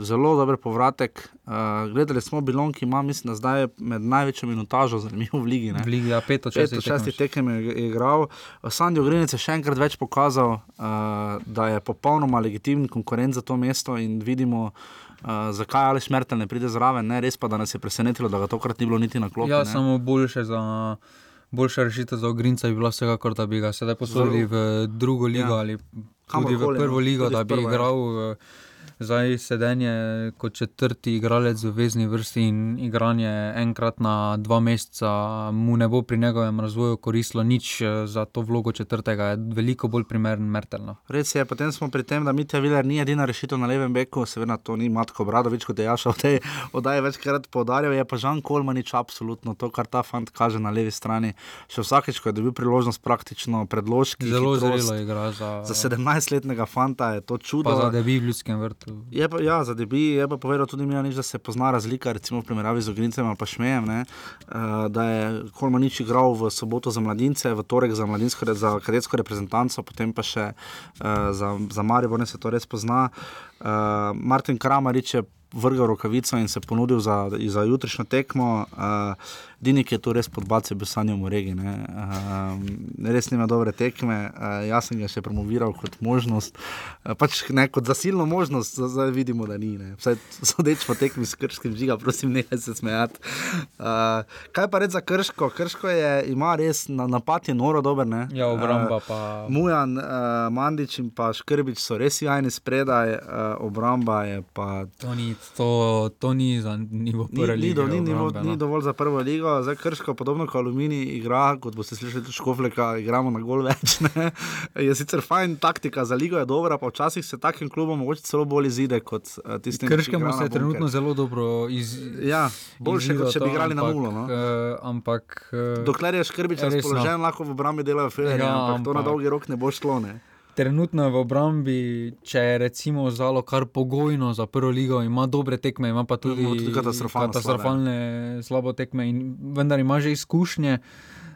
zelo dober povratek. Uh, gledali smo Bilon, ki ima, mislim, da zdaj je med največjo minutažo, zanimivo v ligi. Ne? V ligi, ja, pet od šestih tekem je igral. Sandy Ogrinec je še enkrat več pokazal, uh, da je popolnoma legitimen konkurent za to mesto in vidimo. Uh, zakaj ali smrtelj ne pride zraven, ne? res pa da nas je presenetilo, da ga tokrat ni bilo niti na klopi. Ja, ne. samo boljše za. Boljša rešitev za Ogrinca bi bila vsekakor, da bi ga sedaj posodili v drugo ligo Ja. ali tudi v prvo no, ligo, tudi da bi prvo, ja. igral eh, zdaj sedenje kot četrti igralec v vezni vrsti in igranje enkrat na dva meseca mu ne bo pri njegovem razvoju koristilo nič eh, za to vlogo četrtega, je veliko bolj primeren Mertelno. Res je, potem smo pri tem, da Mitja Viler ni edina rešitev na levem beku, seveda to ni Matko Bradovič, kot je Jaša v tej oddaji večkrat poudarjal, je pa Žan Kolmanič absolutno to, kar ta fant kaže na levi strani. Še vsakeč, ko je dobil priložnost praktično predložki. Zelo hitrost. zrelo igra za, Za 17-letnega fanta je to čudo. pa za debi v Ljudskem vrtu. Je pa, ja, za debi je pa povedal tudi Milanič, da se pozna razlika recimo v primerjavi z ali pa Šmejem, uh, da je Kolmanič igral v soboto za mladince, v torek za, mladinsko, re- za kadetsko reprezentanco, potem pa še uh, za, za Maribor, ne se to res pozna. Uh, Martin Kramarič je vrgel rokavico in se ponudil za, za jutrišnjo tekmo. Uh, Dinik je tu res podbacil, bil sanjal v regi. Ne. Uh, res nima dobre tekme, uh, jaz sem ga še promoviral kot možnost, uh, pač ne kot zasilno možnost, zdaj vidimo, da ni. Ne. Vsaj sodeč po tekmi s krškim žiga, prosim, nehaj se smejati. Uh, kaj pa reči za krško? Krško je, ima res na, napad je noro dober. Ne. Ja, obramba Uh, pa. Mujan, uh, Mandič in pa Škrbič so res jajni spredaj, uh, obramba je pa To ni, to, to ni za nivo Ni, prve ni, lige. do, ni, ni, obrambe, ni no. dovolj za prvo ligo, zdaj krško, podobno kot Alumini, igra, kot boste slišali, tudi Škofleka, igramo na gol več. Ne? Je sicer fajn taktika, za ligo je dobra, pa včasih se takim klubom mogoče celo bolj izide kot uh, tistim, ki Krškemu igrajo se na je trenutno zelo dobro iz, Ja, boljše, kot če bi igrali na ampak, nulo, no. eh, ampak. eh, Dokler je Škrbič no. razpoložen, lahko v obrambi delajo filerje, Ja, ampak to na ampak- dolgi rok ne bo šlo. Ne? Trenutno je v obrambi, če je recimo zalo kar pogojno za prvo ligo, ima dobre tekme, ima pa tudi, Ima tudi katastrofalno katastrofalne slabo tekme, in vendar ima že izkušnje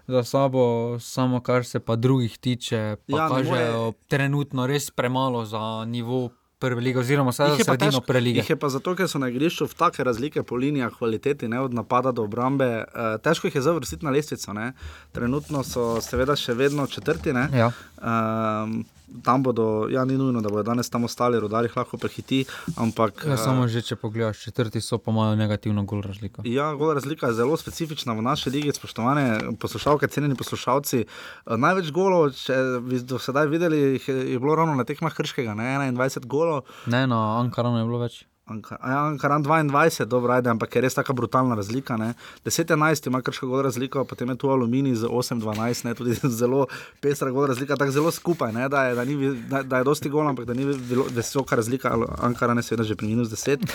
za sabo, samo kar se pa drugih tiče, pa Ja, kažejo more- trenutno res premalo za nivo prve lige, oziroma vsaj Jih za sredino težko- prve lige. Jih je pa zato, ker so na igrišču v take razlike po linijah kvaliteti, ne, od napada do obrambe. Uh, težko jih je zavrstiti na lestvico. Ne. Trenutno so seveda še vedno četrti. Ne. Ja. Um, tam bodo, ja, ni nujno, da bodo danes tam ostali, rodari lahko prehiti, ampak. Ja, eh, samo že če pogledaš, četrti so pa imajo negativno gol razliko. Ja, gol razlika je zelo specifična v naši ligi, spoštovane poslušalke, cenjeni poslušalci. Eh, Največ golov, če bi do sedaj videli, je, bilo ravno na tekmah Krškega, ne 21 golov. Ne, na Ankaranu je bilo več. Anka- a ja, Ankaran 22, dobro, ajde, ampak je res tako brutalna razlika. ne. 10-11 ima krško gol razliko, potem je tu Aluminij z 8-12, ne, tudi zelo pestra gol razlika, tako zelo skupaj, ne, da, je, da, ni, da, da je dosti gol, ampak da ni bilo- visoka razlika. Ankaran je seveda že pri minus 10.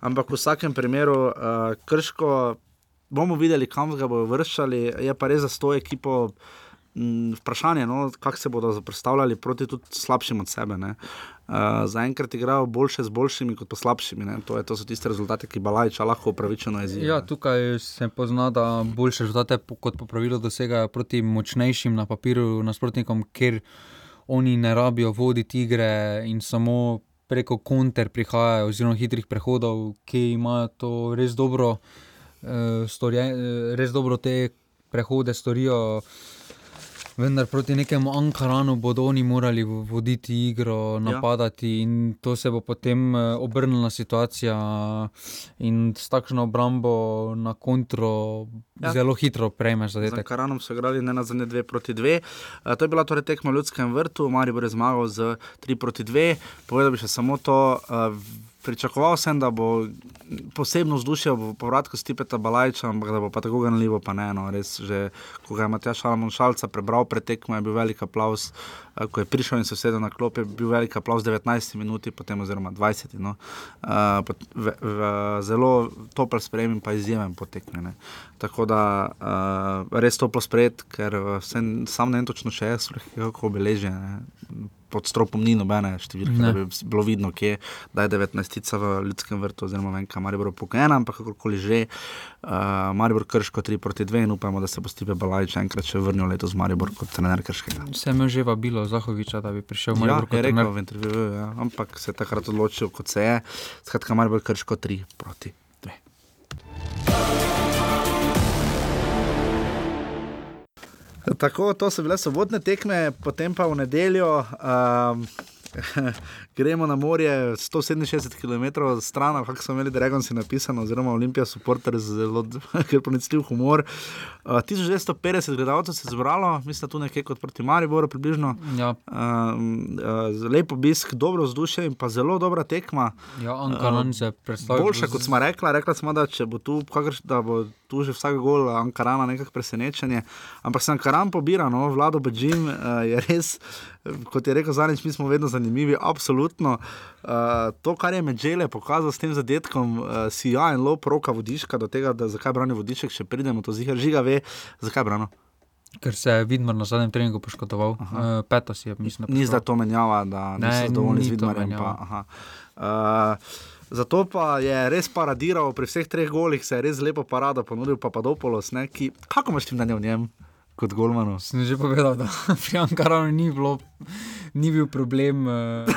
Ampak v vsakem primeru uh, krško bomo videli, kam ga bodo vrščali, je pa res za to ekipo. Mm, Vprašanje, no, kako se bodo zaprstavljali proti tudi slabšim od sebe. ne. Uh, Zaenkrat igrajo boljše z boljšimi, kot pa slabšimi. ne. To, je, to so tiste rezultate, ki Balajča lahko upravičeno jezijo. Ja, tukaj se pozna, da boljše rezultate kot po pravilu dosegajo proti močnejšim na papirju nasprotnikom, ker oni ne rabijo voditi igre in samo preko konter prihajajo, oziroma hitrih prehodov, ki imajo to res dobro, uh, storje, eh, res dobro te prehode storijo. Vendar proti nekemu Ankaranu bodo oni morali vo- voditi igro, napadati, in to se bo potem eh, obrnila situacija. In s takšno obrambo na kontro Ja. ja. zelo hitro prejmeš Z zadetek. Karanom so igrali ne na zadnje 2 proti 2. Uh, to je bila torej tekma v Ljudskem vrtu, Maribor je zmagal z 3 proti 2. Povedal bi še samo to. Uh, Pričakoval sem, da bo posebno vzdušje v povratku Stipeta Balajča, ampak da bo pa tako ganljivo, pa ne. No, res, že, ko ga je Matjaš Šalmon Šalca prebral pred tekmo, je bil velik aplaus. Uh, ko je prišel in se sedel na klop, je bil velik aplaus 19 minuti, potem oziroma 20. No. Uh, v, v, zelo topel sprejem in pa izjemen potekne. Ne. Tako da uh, res toplo sprejet, ker sem, sam ne vem točno še kako obeležje. Pod stropom ni nobene številke, Ne. da bi bilo vidno, kje da je 19 v ljudskem vrtu, oziroma vem, kaj Maribor pokojena, ampak kakorkoli že. Uh, Maribor krško 3 proti 2 in upamo, da se bo Stipe Balajč enkrat še vrnil letos v Maribor kot trener krškega. Se je že vabilo Zahoviča, da bi prišel v Ja, Maribor je kot rekel trener. v intervjuju, ja, ampak se je takrat odločil, kot se je. Skratka, Maribor krško 3 proti 2. Tako, to so bile sobotne tekme, potem pa v nedeljo um, gremo na morje 167 km stran, kako so imeli Dragonsi napisano, oziroma Olimpija supporter z zelo kar pronicljiv humor. Uh, 1250 gledalcev se je zbralo, mislim, da tu nekje kot proti Mariboru približno. Ja, Um, uh, lep obisk, dobro vzdušje in pa zelo dobra tekma. ja Ankaran se predstavlja. Boljša, kot smo rekli, rekla smo, da, če bo tu, kakrš, da bo tu že vsak gol Ankarana nekako presenečenje. Ampak se Ankaran pobira, no, vlado Bežim uh, je res, eh, kot je rekel Zanič, mi smo vedno zanimivi, absolutno. Uh, to, kar je Medžele pokazal s tem zadetkom, uh, si ja in lop roka vodiška do tega, da zakaj brani vodišek, še pridemo, to zihar žiga ve, zakaj brano. Ker se je Vidmar na zadnjem treningu poškodoval, uh, peto si je, mislim. Ni zdaj to menjava, da Ne, niso zadovoljni ni z Vidmarjem. Pa, aha. uh, zato pa je res paradiral pri vseh treh golih, se je res lepo parado ponudil Papadopoulos. Ne, ki, kako imaš ti mnenje o njem kot golmanu? Sem že povedal, da pri Ankaranu ni, bilo, ni bil problem uh,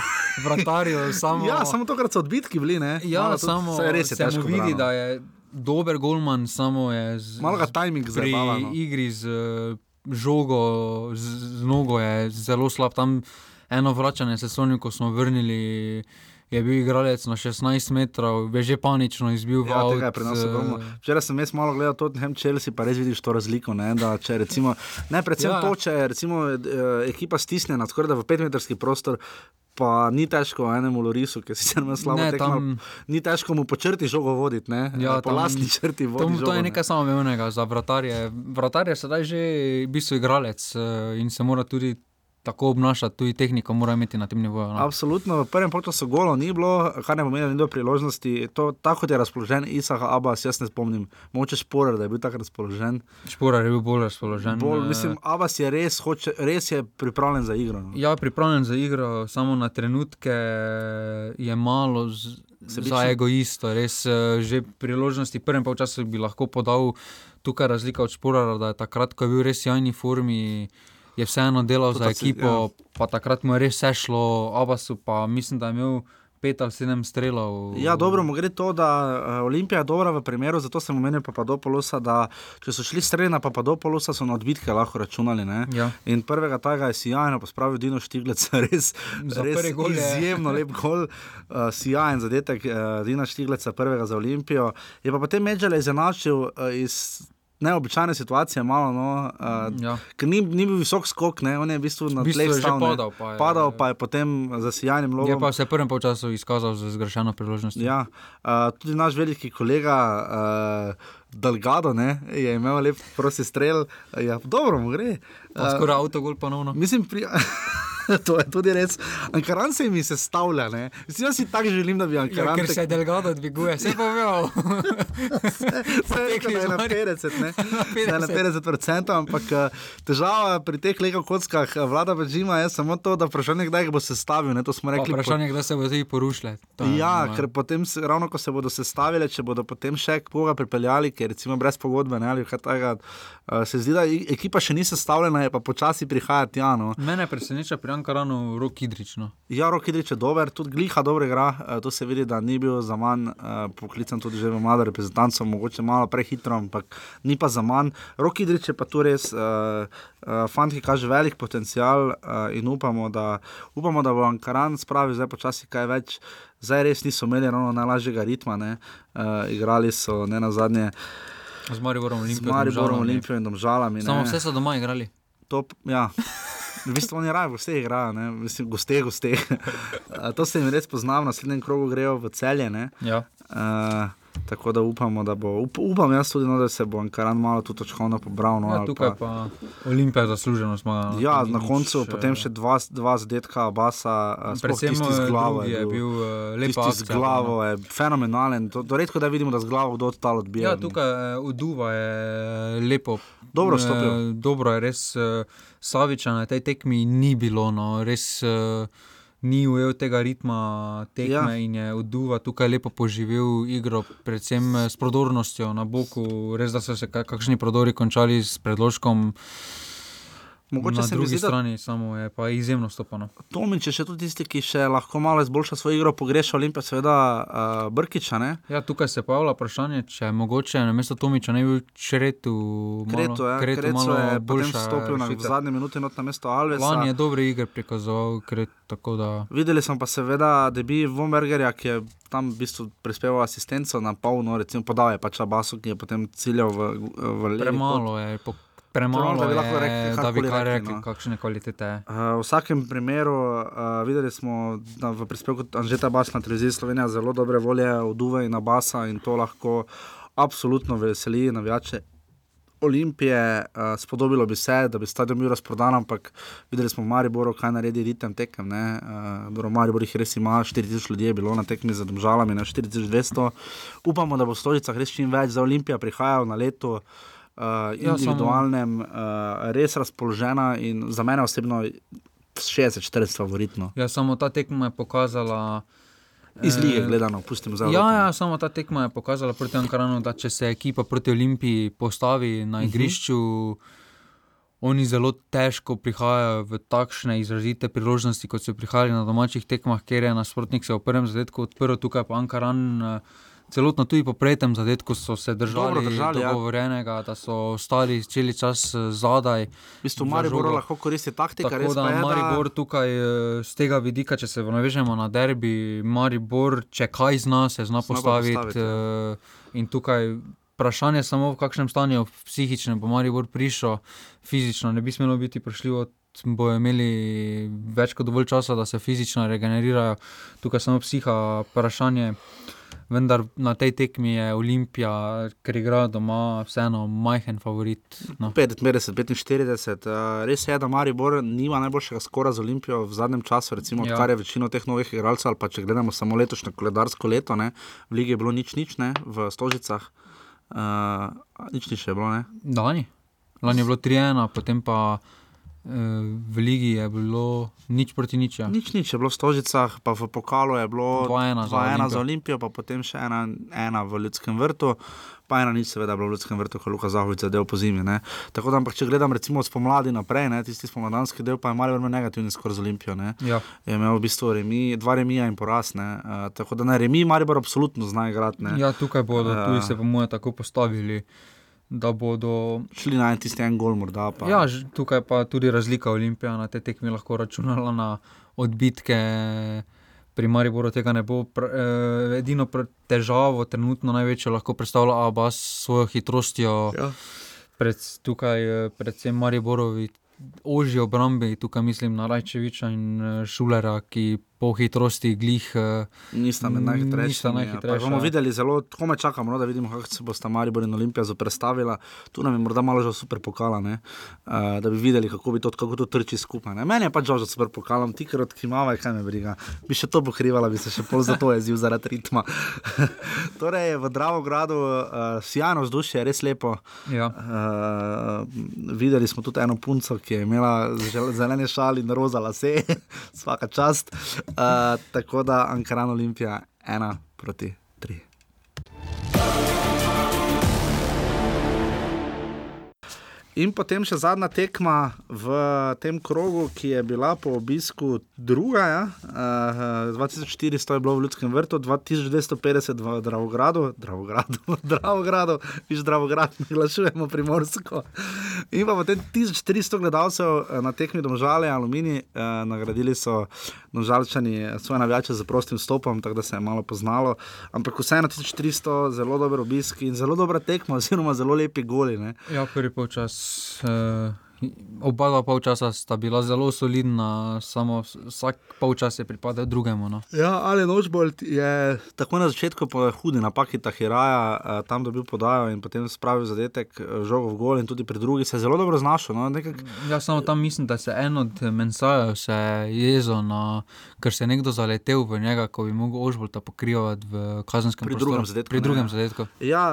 vratarjev. Samo, Ja, samo tokrat so odbitki bili. Ne? ja, Malo samo saj res je se težko vidi, brano. da je dober golman, samo je z, Malo ga timing pri zabava, no. igri z eh, žogo, z, z nogo je zelo slab. Tam eno vračanje sezoni, ko smo vrnili. Je bil igralec na 16 metrov, je že panično izbil Ja, avt, tega je pri nas ogromno. Včeraj sem jaz malo gledal Tottenham Chelsea, pa res vidiš to razliko. Ne, da, če recimo, ne predvsem Ja. to, če je recimo, eh, ekipa stisnjena skoraj da v petmetrski prostor. Pa ni težko enemu Lorisu, ki si se nam slabo Ne, tekmo. tam- Ni težko mu po črti žogo voditi, ne? Ja, po tam- lastni črti To, voditi. to je nekaj samoumevnega za vratarje. Vratar je sedaj že v bistvu igralec eh, in se mora tudi tako obnašati, tudi tehniko mora imeti na tem nivoju. No. Absolutno, v prvem času golo ni bilo, kar ne pomeni, da ni bilo priložnosti. To, tako je razpoložen Isaac Abbas, jaz ne spomnim, moče šporer, da je bil tako razpoložen. Šporer je bil bolj razpoložen. Bolj, eh, mislim, Abbas je res, hoče, res je pripravljen za igro. No. Ja, pripravljen za igro, samo na trenutke je malo z, za Sebičen. egoisto. Res, eh, že priložnosti prvem času bi lahko podal tukaj razlika od Šporara, da je takrat, ko je bil res v jajni formi, je vseeno delal To za ta si- ekipo, ja. pa takrat mu je res vse šlo, Abasu pa mislim, da je imel pet ali sedem strelov. Ja, dobro, mu gre to, da uh, Olimpija je dobra v primeru, zato sem omenil Papadopolosa, da če so šli streli na Papadopolosa, so na odbitke lahko računali. Ne? Ja. In prvega tega je sjajno pospravil Dino Štiglec, res, Za res gol je- izjemno lep gol, uh, sjajen zadetek uh, Dina Štigleca, prvega za Olimpijo. Je pa potem Medžele izenačil uh, iz. Neobičajne situacije, malo, no, uh, Ja. ker ni, ni bil visok skok, ne, on je v bistvu na tleh že stal, padal, pa je- padal pa je potem za sjajnim logom. Je pa se v prvem času izkazal za zgrešeno priložnost. Ja, uh, tudi naš veliki kolega uh, Delgado ne, je imel lep prosti strel, ja, dobro mu gre. Skoraj avtogol ponovno. Mislim, pri... to je tudi res. Ankaran se mi sestavlja. Mislim, jaz si tako želim, da bi Ja, Ankaran. ker se Delgado dviguje, se pa veo. Vse je je na 50, ne? Da je na 50 procentov, ampak eh, težava pri teh lego kockah eh, vlada Bežima je samo to, da vprašanje, kdaj jih bo sestavil. Ne? To smo rekli. po- Vprašanje je, kdaj se bo tudi porušile. Ja, normalno. ker potem, ravno ko se bodo sestavile, če bodo potem še koga pripeljali, ker recimo brez pogodbe ne, ali kaj takega, uh, se zdi, da e- ekipa še ni sestavljena, je pa počasi prihajati. Ja, no. Mene preseneča pri Ankaranu rok idrično. ja Rok Idrič je dober, tudi Gliha dobro igra, uh, to se vidi, da ni bil za manj uh, poklican tudi že v mlado reprezentanco, mogoče malo prehitro, ampak ni pa za manj. Rok Idrič je pa tu res. Uh, Uh, fant, ki kaže velik potencial uh, in upamo da, upamo, da bo Ankaran spravil zdaj počasi kaj več. Zdaj res niso imeli ravno najlažjega ritma, ne. uh, igrali so ne na zadnje Z Mariborom z Olimpijo. Mariborom, Olimpijo in Domžalami. Samo vse so doma igrali. Top, ja. V bistvu oni raje goste igrajo, ne? Mislim, goste, goste. To se jim res pozna, v naslednjem krogu grejo v celje. ne. Ja. Uh, tako da upamo, da bo. Up, upam jaz tudi, no, da se bo Ankaran malo tu točkovno pobral. No, Ja, tukaj pa Olimpija zasluženo zmaga. no. Ja, na nič, koncu eh, potem še dva, dva zadetka, Basa, eh, Predvsem z eh, glavo. je bil lepa Tisti z glavo no. je fenomenalen. To, to redko da vidimo, da z glavo kdo tal odbija. Ja, tukaj Uduva je lepo. Dobro stopil. Dobro je, res Saviča na tej tekmi ni bilo, no, res eh, ni ujel tega ritma tekme Ja. in je Uduva tukaj lepo poživel igro, predvsem eh, s prodornostjo na boku. Res, da so se ka- kakšni prodori končali s predložkom. Mogoče na drugi zdi, strani samo je pa izjemno stopano. Tomič je še tudi tisti, ki še lahko malo izboljša svojo igro, pogreša Olimpijo, seveda uh, Brkiča. Ne? Ja, tukaj se pojavlja vprašanje, če je mogoče na mesto Tomiča ne bi bil Čretu. Kreto, ja, Kretu Kreto malo je boljša stopil na v rešitev. zadnje minute not na mesto Alvesa. Lani je dobre igre prikazoval, Kret, tako da. Videli smo pa seveda debi Vombergerja, ki je tam v bistvu prispeval asistenco na polno, recimo podal je pač Abasu, ki je potem ciljal v, v levi Premalo je, po, premalo da bi lahko rekli, da bi rekli, rekli, no. kakšne kvalitete je. Uh, v vsakem primeru uh, videli smo da v prispevku Anžeta Bas na televiziji Slovenija zelo dobre volje od Uve in Abasa in to lahko absolutno veseli navijače. Olimpije, uh, spodobilo bi se, da bi stadion bil razprodan, ampak videli smo v Mariboru, kaj naredi ritem tekem. Uh, v Mariboru jih res ima, 4000 ljudi je bilo na tekmi za državami, na 4200. Upamo, da bo v Stožicah res čim več, za Olimpijo prihajajo na leto. Uh, Samo- individualnem, uh, res razpoložena in za mene osebno 60-40 favoritno. Ja, samo ta tekma je pokazala. Iz eh, lige gledano, pustimo za Ja, ja, samo ta tekma je pokazala proti Ankaranu, da če se ekipa proti Olimpiji postavi na Mhm. igrišču, oni zelo težko prihajajo v takšne izrazite priložnosti, kot so prihajali na domačih tekmah, kjer je nasprotnik se v prvem zadetku odprl, tukaj pa Ankaran. eh, Celotno tudi po pretem zadetku so se držali, Dobro držali, ja. dogovorjenega, da so ostali cel čas eh, zadaj. V bistvu Maribor lahko koristi taktika, Tako da je, Maribor tukaj eh, z tega vidika, če se navežemo na derbi, Maribor, če kaj zna, se zna Zna postaviti. postaviti, ja. eh, In tukaj vprašanje je samo, v kakšnem stanju psihičnem bo Maribor prišel, fizično ne bi smelo biti prišljivo. Bojo imeli več kot dovolj časa, da se fizično regenerirajo, tukaj samo psiha, vprašanje. Vendar na tej tekmi je Olimpija, ker igra doma, vseeno majhen favorit. No. 50, 45, uh, res je, da Maribor nima najboljšega skora z Olimpijo v zadnjem času, recimo, Ja. odkar je večino teh novih igralcev, ali pa če gledamo samo letošnje koledarsko leto, ne, v lige je bilo nič, nič, ne, v Stožicah, uh, nič ni še bilo, ne. Lani. Lani je bilo 3-1, potem pa eh, v Ligi je bilo nič proti nič. Ja. Nič, nič je bilo v Stožicah, pa v pokalu je bilo 2:1 za 2-1 Olimpijo. za Olimpijo, pa potem še ena, ena v Ljudskem vrtu. Pa ena nič, seveda, bilo v Ljudskem vrtu, ko je Luka Zahovic zadel po zimi. Ne. Tako da, ampak če gledam recimo spomladi naprej, ne, tisti spomladanski del, pa je malo imel negativni skor z Olimpijo. Ne. Ja. Je imel v bistvu remi, dva remija in poraz. ne, Uh, tako da na remi Maribor absolutno zna igrati. ne. ja, tukaj bodo Ja. tudi se po mojem tako postavili, da bodo. Šli na tisti en gol, morda pa. Ja, tukaj pa tudi razlika Olimpija na te tekmi lahko računala na odbitke. Pri Mariboru tega ne bo. Pr, eh, edino težavo, trenutno največjo, lahko predstavlja Abbas s svojo hitrostjo. Ja. Pred, tukaj, eh, predvsem Mariborovi, ožji obrambi, tukaj mislim na Rajčeviča in eh, Šulera, ki po hitrosti glih. eh, Nista med najhitrejšimi. Nista ja. Pa najhitrejša. Bomo videli zelo, tako me čakamo, no, da vidimo, kako se bosta Maribor in Olimpija zoprestavila. Tu nam je morda malo že super pokala, ne? uh, da bi videli, kako bi to, kako to trči skupaj. Ne? Meni je pač žal za super pokalom, ti ker odkimava, kaj me briga. Bi še to pokrivala, bi se še pol za to jezil zaradi ritma. torej, v Dravogradu uh, sjajno vzdušje, res lepo. Ja. Uh, videli smo tudi eno punco, ki je imela zel- zelene šali in roza lase, vsaka čast. Uh, tako da Ankaran Olimpija ena proti tri. In potem še zadnja tekma v tem krogu, ki je bila po obisku druga. Ja? Uh, 2400 je bilo v Ljudskem vrtu, 2250 v Dravogradu, Dravogradu, Dravogradu, viš Dravograd, ne glašujemo primorsko. In pa potem 1400 gledalcev eh, na tekmi Domžale, Alumini, uh, nagradili so Domžalčani svoje navijače z prostim stopom, tako da se je malo poznalo. Ampak vseeno 1400, zelo dober obisk in zelo dobra tekma, oziroma zelo lepi goli. Ne? Ja, prvi polčas. Uh, oba dva polčasa sta bila zelo solidna, samo vs- vsak polčas je pripadal drugemu. No. Ja, ali Nočbolt je tako na začetku po hudi napaki Tahiraja uh, tam dobil podajo in potem spravil zadetek, eh, žogo v gol in tudi pri drugi se je zelo dobro znašel. No? Nekak, Ja, samo tam mislim, da se en od mensajev se je jezo, na, ker se je nekdo zaletel v njega, ko bi mogel Ožbolta pokrivati v kazenskem Pri prostoru. drugem zadetku, Pri ne, drugem zadetku. Ja,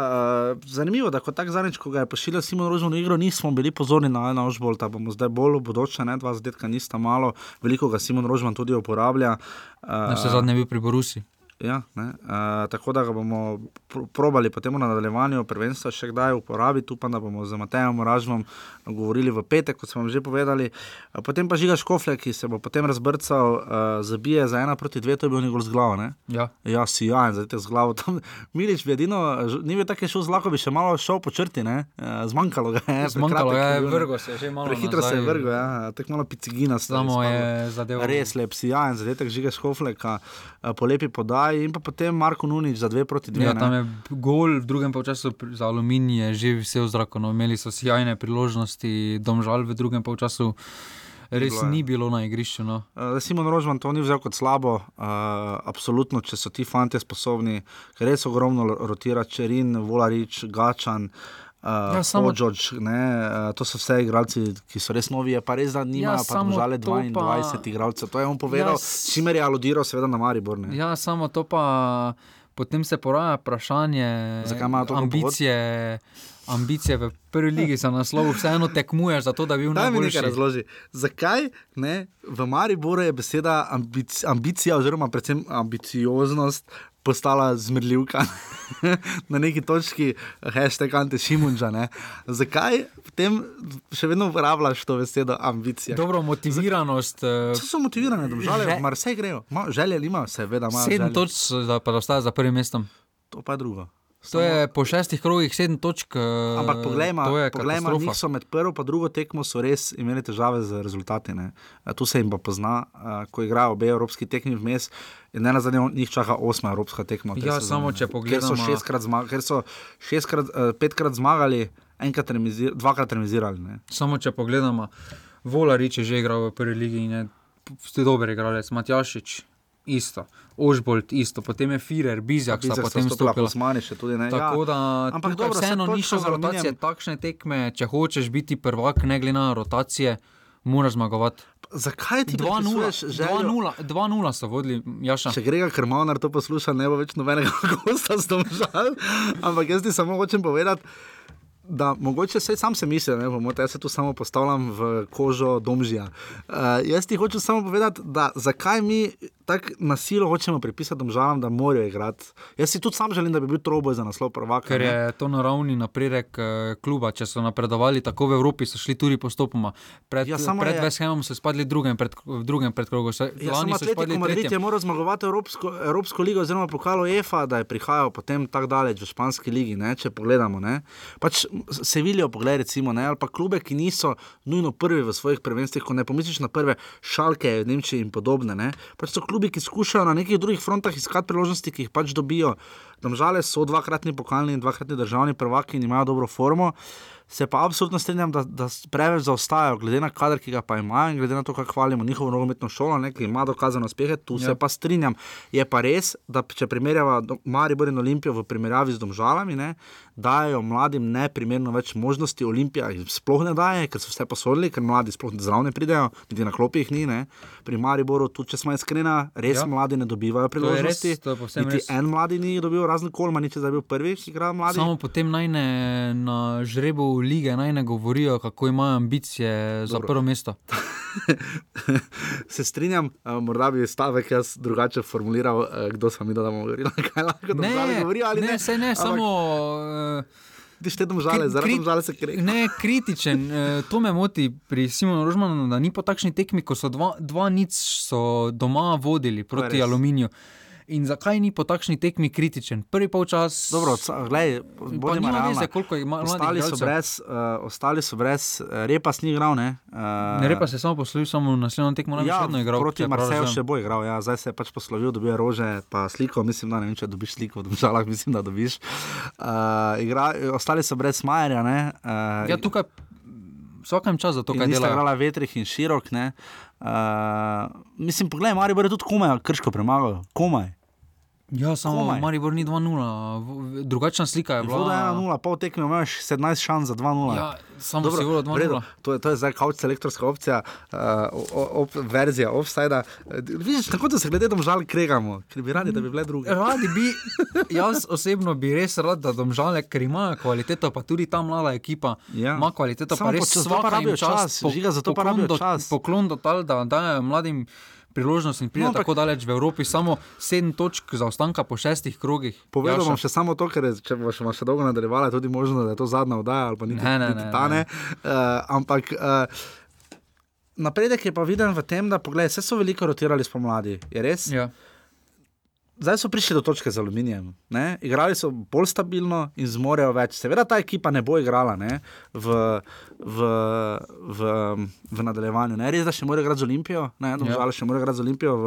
uh, zanimivo, da kot tak zadnjič, ko ga je pošiljal Simon Rožman v igro, nismo bili pozorni na eno Ožbolta, bomo zdaj bolj v bodoče, ne, dva zadetka nista malo, veliko ga Simon Rožman tudi uporablja. Uh, Na vse zadnje je bil pri Borusi. Ja, ne, uh, tako da ga bomo pr probali potem v nadaljevanju prvenstva še kdaj uporabiti. Upam, da bomo z Matejem Ražvom govorili v petek, kot smo vam že povedali. Uh, potem pa žiga Škofle, ki se bo potem razbrcal, uh, zabije za ena proti dve, to je bil njegov z glavo. Ne? Ja. Ja, si ja, zdaj te z glavo. Tam, Milič bi edino, ni bil tako šel z lahko, bi še malo šel po črti, ne? Uh, zmanjkalo ga je. Zmanjkalo je, ne. vrgel se je že malo Prehitro se je nazaj. vrgel, ja, tako malo picigina. Samo je zadeval. Res lep, sijajen zadetek žiga Škofleka, eh, po lepi podaji in pa potem Marko Nunič za dve proti dve. Ja, ne. tam je gol v drugem polčasu pri- za Aluminij, je že vse v zraku. No. Imeli so sjajne priložnosti, domžal v drugem polčasu. Res bilo, ni bilo na igrišču. No. Uh, Simon Rožman to ni vzel kot slabo, uh, absolutno, če so ti fanti sposobni, ker res ogromno rotira, Čerin, Volarič, Gačan. Uh, Ja, samo- ne, uh, to so vse igralci, ki so res novi, je pa res, da nimajo Ja, pa samo žale to 22 pa- igralcev. To je on povedal, Ja, ja, s- čimer je aludiral seveda na Maribor. Ne. Ja, samo to pa potem se poraja vprašanje Zakaj imajo toliko ambicije. Ambicije v prvi ligi za naslov, vseeno tekmuješ za to, da bi bil mi najboljši. nekaj razloži. Zakaj ne, v Mariboru je beseda ambic, ambicija, oziroma predvsem ambicioznost, postala zmrljivka na neki točki, hashtag antišimunča. ne. Zakaj potem še vedno uporabljaš to besedo ambicija? Dobro, motiviranost. eh, Vse so motivirane, države, Že- mar vse grejo. Ma, želje ima, seveda ima. Sedem želje. točk, da pa da ostaja za prvim mestom. To pa je drugo. To je po šestih krogih sedem točk. eh, Ampak poglejmo, poglejmo njih so med prvo in drugo tekmo res imeli težave z rezultati. Ne. Eh, Tu se jim pa pozna, eh, ko igrajo obe evropski tekmi vmes. In ne na zadnje, njih čaka osma evropska tekma. Ja, samo če Ker so pogledamo- šestkrat, zma ker so šestkrat, petkrat zmagali, enkrat remizir, dvakrat remizirali. Ne. Samo če pogledamo, Volarič je že igral v prvi ligi in je dober igralec, Matjašič. Isto. Ožbolt isto, potem je Firer, Bizjak, sta Bizjak sta potem vstopila, stopila. Osmani še tudi ne. Tako ja. da, Ampak dobro, vseeno ni šlo za rotacije, takšne tekme, če hočeš biti prvak, ne glede na rotacije, moraš zmagovati. Zakaj ti 2-0 pripisuješ željo? 2-0 2-0 so vodili, Jaša. Če Grega Krmonar to posluša, ne bo več nobenega gosta z domžal. Ampak jaz ti samo hočem povedati. Da, mogoče se sam se misli, da bomo jaz se tu samo postavljam v kožo domžija. Uh, jaz ti hočem samo povedati, da zakaj mi tako na silo hočemo pripisati domžalam, da morajo igrati. Jaz si tudi sam želim, da bi bil troboj za naslov prvaka. Ker ne. je to naravni napredek eh, kluba. Če so napredovali tako v Evropi, so šli tudi postopoma. Pred, Ja, pred je- West Hamom so spadli v drugem, pred, v drugem predkrogu. Ja, Lani samo so spadli Atletico Madrid je moral zmagovati Evropsko, Evropsko ligo, oziroma pokalo EFA, da je prihajal potem tako daleč v španski ligi. Ne, če pogledamo, ne. pač Sevilijo pogled, recimo, ne, ali pa klube, ki niso nujno prvi v svojih prvenstvih, ko ne pomisliš na prve šalke v Nemčiji in podobne. Ne. Pač so klubi, ki skušajo na nekih drugih frontah iskati priložnosti, ki jih pač dobijo. Domžale so dvakratni pokalni in dvakratni državni prvaki in imajo dobro formo. Se pa absolutno strinjam, da, da preveč zaostajajo, glede na kader, ki ga pa imajo in glede na to, kako hvalimo njihovo nogometno šolo, ne, ki ima dokazane uspehe, tu ja. se pa strinjam. Je pa res, da če primerjava Maribor in Olimpijo v primerjavi z domžalami, ne, dajo mladim neprimerno več možnosti. Olimpija jim sploh ne daje, ker so vse posodili, ker mladi sploh zraven ne pridejo, niti na klopi jih ni. Ne. Pri Mariboru, tudi če smo iskreni, res ja. Mladi ne dobivajo To je res, priložnosti. to je Niti res. en mladi ni dobil, razen Kolma, nič zdaj bil prvi, ki igra mladi. Samo potem naj ne na žrebu lige naj ne govorijo, kako imajo ambicije za Dobro. prvo mesto. se strinjam, uh, morda bi stavek jaz drugače formuliral, uh, kdo smo mi, da bomo govorili, kaj lahko domžale govorijo ali ne. ne, ne, Ampak samo. Uh, Ti šte domžale, zaradi domžale se kreje. Ne, kritičen. To me moti pri Simonu Rožmanu, da ni po takšni tekmi, ko so dva, dva nič so doma vodili proti aluminiju. In zakaj ni po takšni tekmi kritičen? Prvi polčas. Dobro, gledaj, bodimo nima realni. veze, koliko ima mladih Ostali so igralcev. brez, uh, ostali so brez, uh, repa ni igral, ne. Uh, Ne, repa se je samo poslovil, samo naslednjo tekmo nam je Ja, še vedno igral. proti Marseju še bo igral, ja. zdaj se je pač poslovil, dobil rože, pa sliko, mislim, da ne vem, če dobiš sliko v državah, mislim, da dobiš. Uh, igra, ostali so brez Majerja, ne. Uh, Ja, tukaj vsakem času to, In kaj nista dela. igrala vetrih in širok. ne. Uh, mislim, poglej, Maribor je tudi komaj krško premagal, komaj. Ja, samo Komaj. Maribor ni 2-0, v- drugačna slika je bila. Voda 1-0, pol tekme imaš 17 šans za 2-0. Ja, samo si volil v redu, 2-0. To je, to je zdaj kauč selektorska opcija, uh, op, verzija offside. Vidiš, tako da se glede domžal kregamo, ker bi radi, da bi bile druge. Radi bi, jaz osebno bi res rad, da domžale, ker imajo kvaliteto, pa tudi ta mlada ekipa Ja. ima kvaliteto, Samo pa res pa svaka rabijo čas, čas, Žiga, zato pa poklon rabijo čas. Poklon do tal, da dajo mladim priložnost in pride No, tako daleč v Evropi, samo sedem točk zaostanka po šestih krogih. Povedal Jaša. bom še samo to, ker je, če boš še dolgo nadaljevala, je tudi možno, da je to zadnja oddaja ali pa niti, Ne, ne, niti ne, ta ne. ne. Uh, ampak uh, napredek je pa viden v tem, da poglej, vse so veliko rotirali spomladi. Je res? Ja. Zdaj so prišli do točke z aluminijem. Ne? Igrali so bolj stabilno in zmorejo več. Seveda ta ekipa ne bo igrala ne? V, v, v, v nadaljevanju. Ne? Res, da še morajo igrati z Olimpijo, Ja. domžale še morajo igrati z Olimpijo v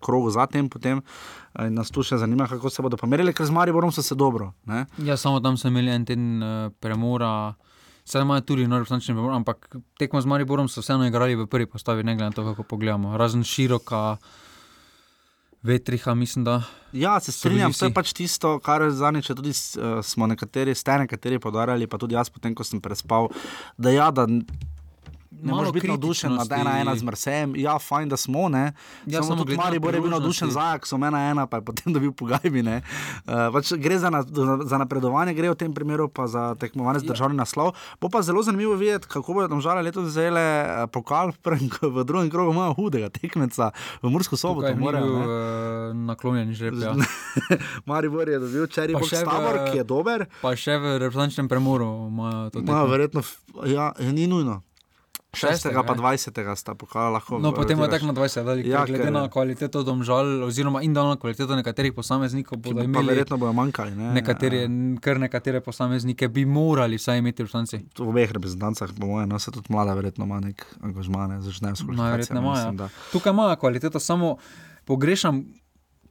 krogu zatem, potem eh, in nas tu še zanima, kako se bodo pomerili, ker z Mariborom so se dobro. Ne? Ja, samo tam so imeli en teden uh, premora. Sedaj imajo tudi nov reprezentančni premor, ampak tekmo z Mariborom so vseeno igrali v prvi postavi, ne glede na to, kako pogledamo. Razen široka, vetriha, mislim, da. Ja, se strinjam, to je pač tisto, kar zadnjič tudi uh, smo nekateri, ste nekateri podarjali, pa tudi jaz, potem ko sem prespal, da ja, da ne moreš biti navdušen nad kritičnosti. ena ena z Marsejem. Ja, fajn, da smo, ne. Ja, samo samo tudi Maribor je bil navdušen za Ajaxom, ena ena, pa je potem dobil pogajbi. Uh, pač gre za, na, za napredovanje, gre v tem primeru pa za tekmovanje Ja. z državni naslov. Bo pa zelo zanimivo videti, kako bodo tam žale letos vzele eh, pokal v, prvem, v drugem krogu, imajo hudega tekmeca v Mursko soboto. Morajo, bil uh, naklonjen žreb. Ja. Maribor je dobil Čeri Box Tabor, ki je dober. Pa še v reprezentančnem premoru imajo to Ma, verjetno, f- ja, ni nujno. 6. Šestega, pa ja. 20. sta pokala lahko. No, potem je tako na 20, dali, Ja, ja, glede ker- na kvaliteto domžal, oziroma individualno kvaliteto nekaterih posameznikov, bodo imeli verjetno bojo manjkali. Ne? nekateri, kar nekatere posameznike bi morali vsaj imeti v stanci. V obeh reprezentancah, po mojem, no, se tudi mlada, verjetno ima nek angažman, začnejo s Najverjetneje kvalifikacijami. imajo. Tukaj imajo kvaliteto, samo pogrešam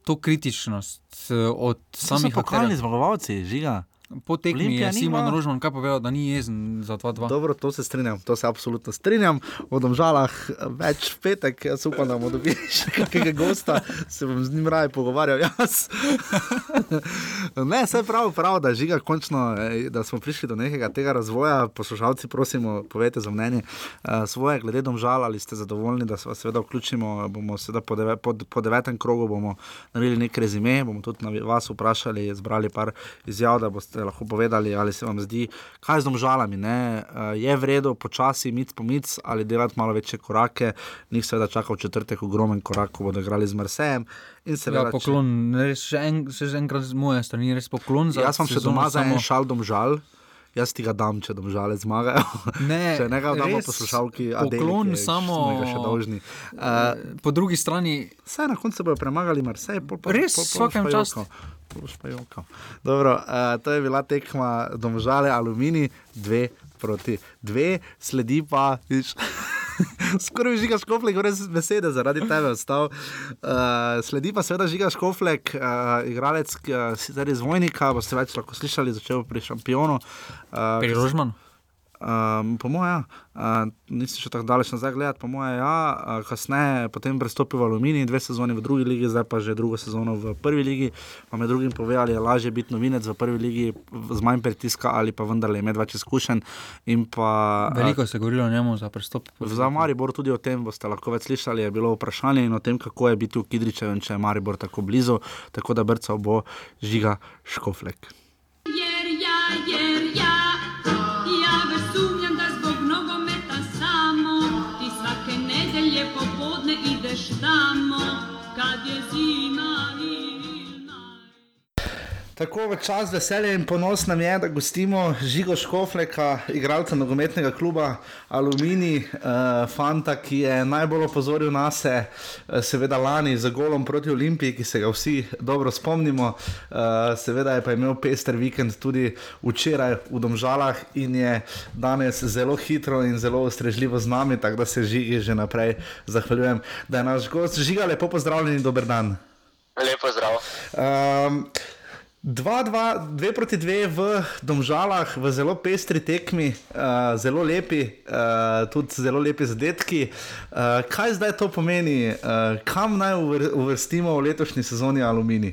to kritičnost eh, od To samih pokalni zmagovalci, žiga. Po tekmi Olimpija je Simon Rožman kaj povedal, da ni jezen za 2-2. Dobro, to se strinjam, to se absolutno strinjam. O domžalah več v petek, jaz upam, da bomo dobili še kakega gosta, se bom z njim raje pogovarjal. Jaz. ne, vse prav, prav, da žiga končno, eh, da smo prišli do nekega tega razvoja. Poslušalci, prosimo, povejte za mnenje uh, svoje, glede domžal, ali ste zadovoljni, da se vas seveda vključimo. Bomo seveda po, deve, po, po devetem krogu bomo naredili nek rezime, bomo tudi na vas vprašali, zbrali par izjav, da boste lahko povedali, ali se vam zdi, kaj z domžalami. Ne? Uh, je v redu, počasi, mic po mic, ali delati malo večje korake. Njih seveda čaka v četrtek ogromen korak, ko bodo igrali z Marsejem. Seveda, Ja, poklon, res še, en, še enkrat z moje strani, res poklon če, za jaz sem še doma za en samo- šal domžal. Jaz ti ga dam, če domžale zmagajo. Ne, če ne ga damo poslušalki, poklon Adeli, ki je- samo- še dolžni. Uh, Po drugi strani, Vse na koncu bodo premagali Marsej, pol pa Res, pol, pol vsakem jokal. Dobro, uh, to je bila tekma Domžale Alumini, dve proti dve, sledi pa, viš, skoraj žiga škoflek, brez besede, zaradi tebe ostal. Uh, sledi pa seveda žiga škoflek, uh, igralec uh, sicer iz Vojnika, boste več lahko slišali, začel pri šampionu. Uh, pri Rožmanu. Um, po mojem, ja. uh, nisem še tako daleč nazaj gledati, po mojem, ja. Uh, kasneje potem prestopil v Aluminij, dve sezoni v drugi ligi, zdaj pa že drugo sezono v prvi ligi. Pa med drugim povedali, je lažje biti novinec v prvi ligi z manj pritiska ali pa vendarle imeti več izkušenj. in Pa, uh, Veliko se je govorilo o njemu za prestop. Za Maribor tudi o tem boste lahko več slišali, je bilo vprašanje in o tem, kako je biti v Kidričevu če je Maribor tako blizu, tako da brcal bo žiga Škoflek. Tako v čas veselja in ponos nam je, da gostimo Žigo Škofleka, igralca nogometnega kluba Alumini, uh, fanta, ki je najbolj opozoril na se, uh, seveda lani z golom proti Olimpiji, ki se ga vsi dobro spomnimo. Uh, seveda je pa imel pester vikend tudi včeraj v Domžalah in je danes zelo hitro in zelo ustrežljivo z nami, tako da se Žigi že naprej zahvaljujem, da je naš gost. Žiga, lepo pozdravljen in dober dan. Lepo zdrav. Um, 2-2, 2 proti 2 v Domžalah, v zelo pestri tekmi, uh, zelo lepi, uh, tudi zelo lepi zadetki. Uh, kaj zdaj to pomeni, uh, kam naj uvr uvrstimo v letošnji sezoni Alumini?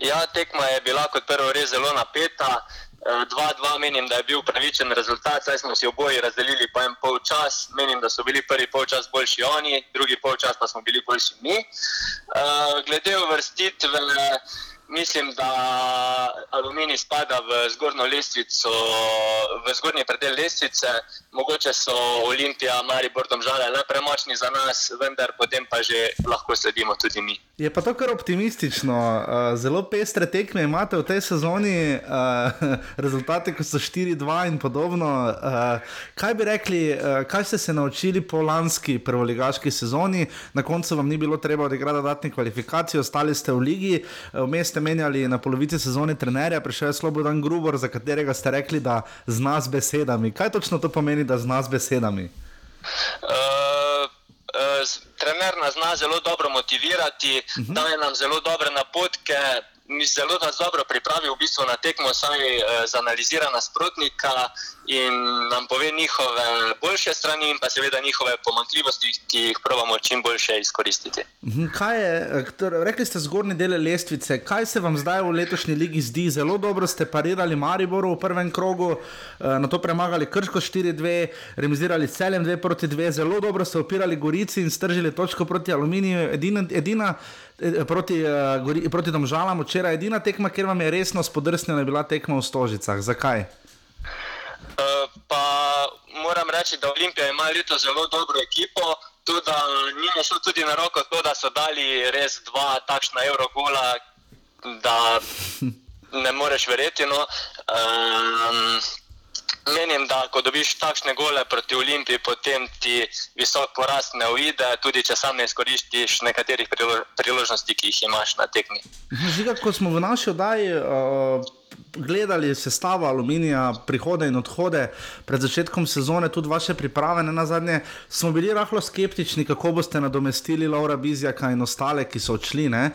Ja, tekma je bila kot prvo res zelo napeta. 2-2 menim, da je bil pravičen rezultat, saj smo si oboji razdelili po en pol čas. Menim, da so bili prvi polčas boljši oni, drugi polčas pa smo bili boljši mi. Uh, glede uvrstitve, mislim, da Aluminij spada v zgornjo lestvico, v zgornji predel lestvice. Mogoče so Olimpija, Maribor, Domžale le premočni za nas, vendar potem pa že lahko sledimo tudi mi. Je pa to kar optimistično, uh, zelo pestre tekme imate v tej sezoni, uh, rezultate, kot so 4-2 in podobno. Uh, kaj bi rekli, kaj ste se naučili po lanski prvoligaški sezoni? Na koncu vam ni bilo treba odigrati dodatne kvalifikacije, ostali ste v ligi, vmes ste menjali na polovici sezone trenerja, prišel je Slobodan Grubor, za katerega ste rekli, da zna z besedami. Kaj točno to pomeni, da zna z besedami? Uh, uh, trener nas zna zelo dobro motivirati, uh -huh. daje nam zelo dobre napotke, zelo nas dobro pripravi v bistvu na tekmo, saj uh, zanalizira nasprotnika in nam pove njihove boljše strani pa seveda njihove pomankljivosti, ki jih pravimo čim boljše izkoristiti. Mhm, Kaj je, torej, rekli ste zgornji del lestvice, kaj se vam zdaj v letošnji ligi zdi? Zelo dobro ste parirali Mariboru v prvem krogu, eh, na to premagali Krško 4-2, remizirali celem 2 proti 2, zelo dobro ste opirali Gorici in stržili točko proti Aluminiju. Edina, edina eh, proti, eh, Gori- proti Domžalam včeraj, edina tekma, kjer vam je resno spodrsnila, je bila tekma v Stožicah. Zakaj? Uh, pa moram reči, da Olimpija ima leto zelo dobro ekipo. Tudi njim je šlo tudi na roko to, da so dali res dva takšna evrogola, da ne moreš verjeti. No. Um, menim, da ko dobiš takšne gole proti Olimpiji, potem ti visok porast ne uide, tudi če sam ne izkoristiš nekaterih prilo- priložnosti, ki jih imaš na tekmi. Žiga, ko smo v naši oddaji uh, gledali sestavo aluminija, prihode in odhode pred začetkom sezone, tudi vaše priprave, ne na zadnje, smo bili rahlo skeptični, kako boste nadomestili Laura Bizjaka in ostale, ki so odšli. E,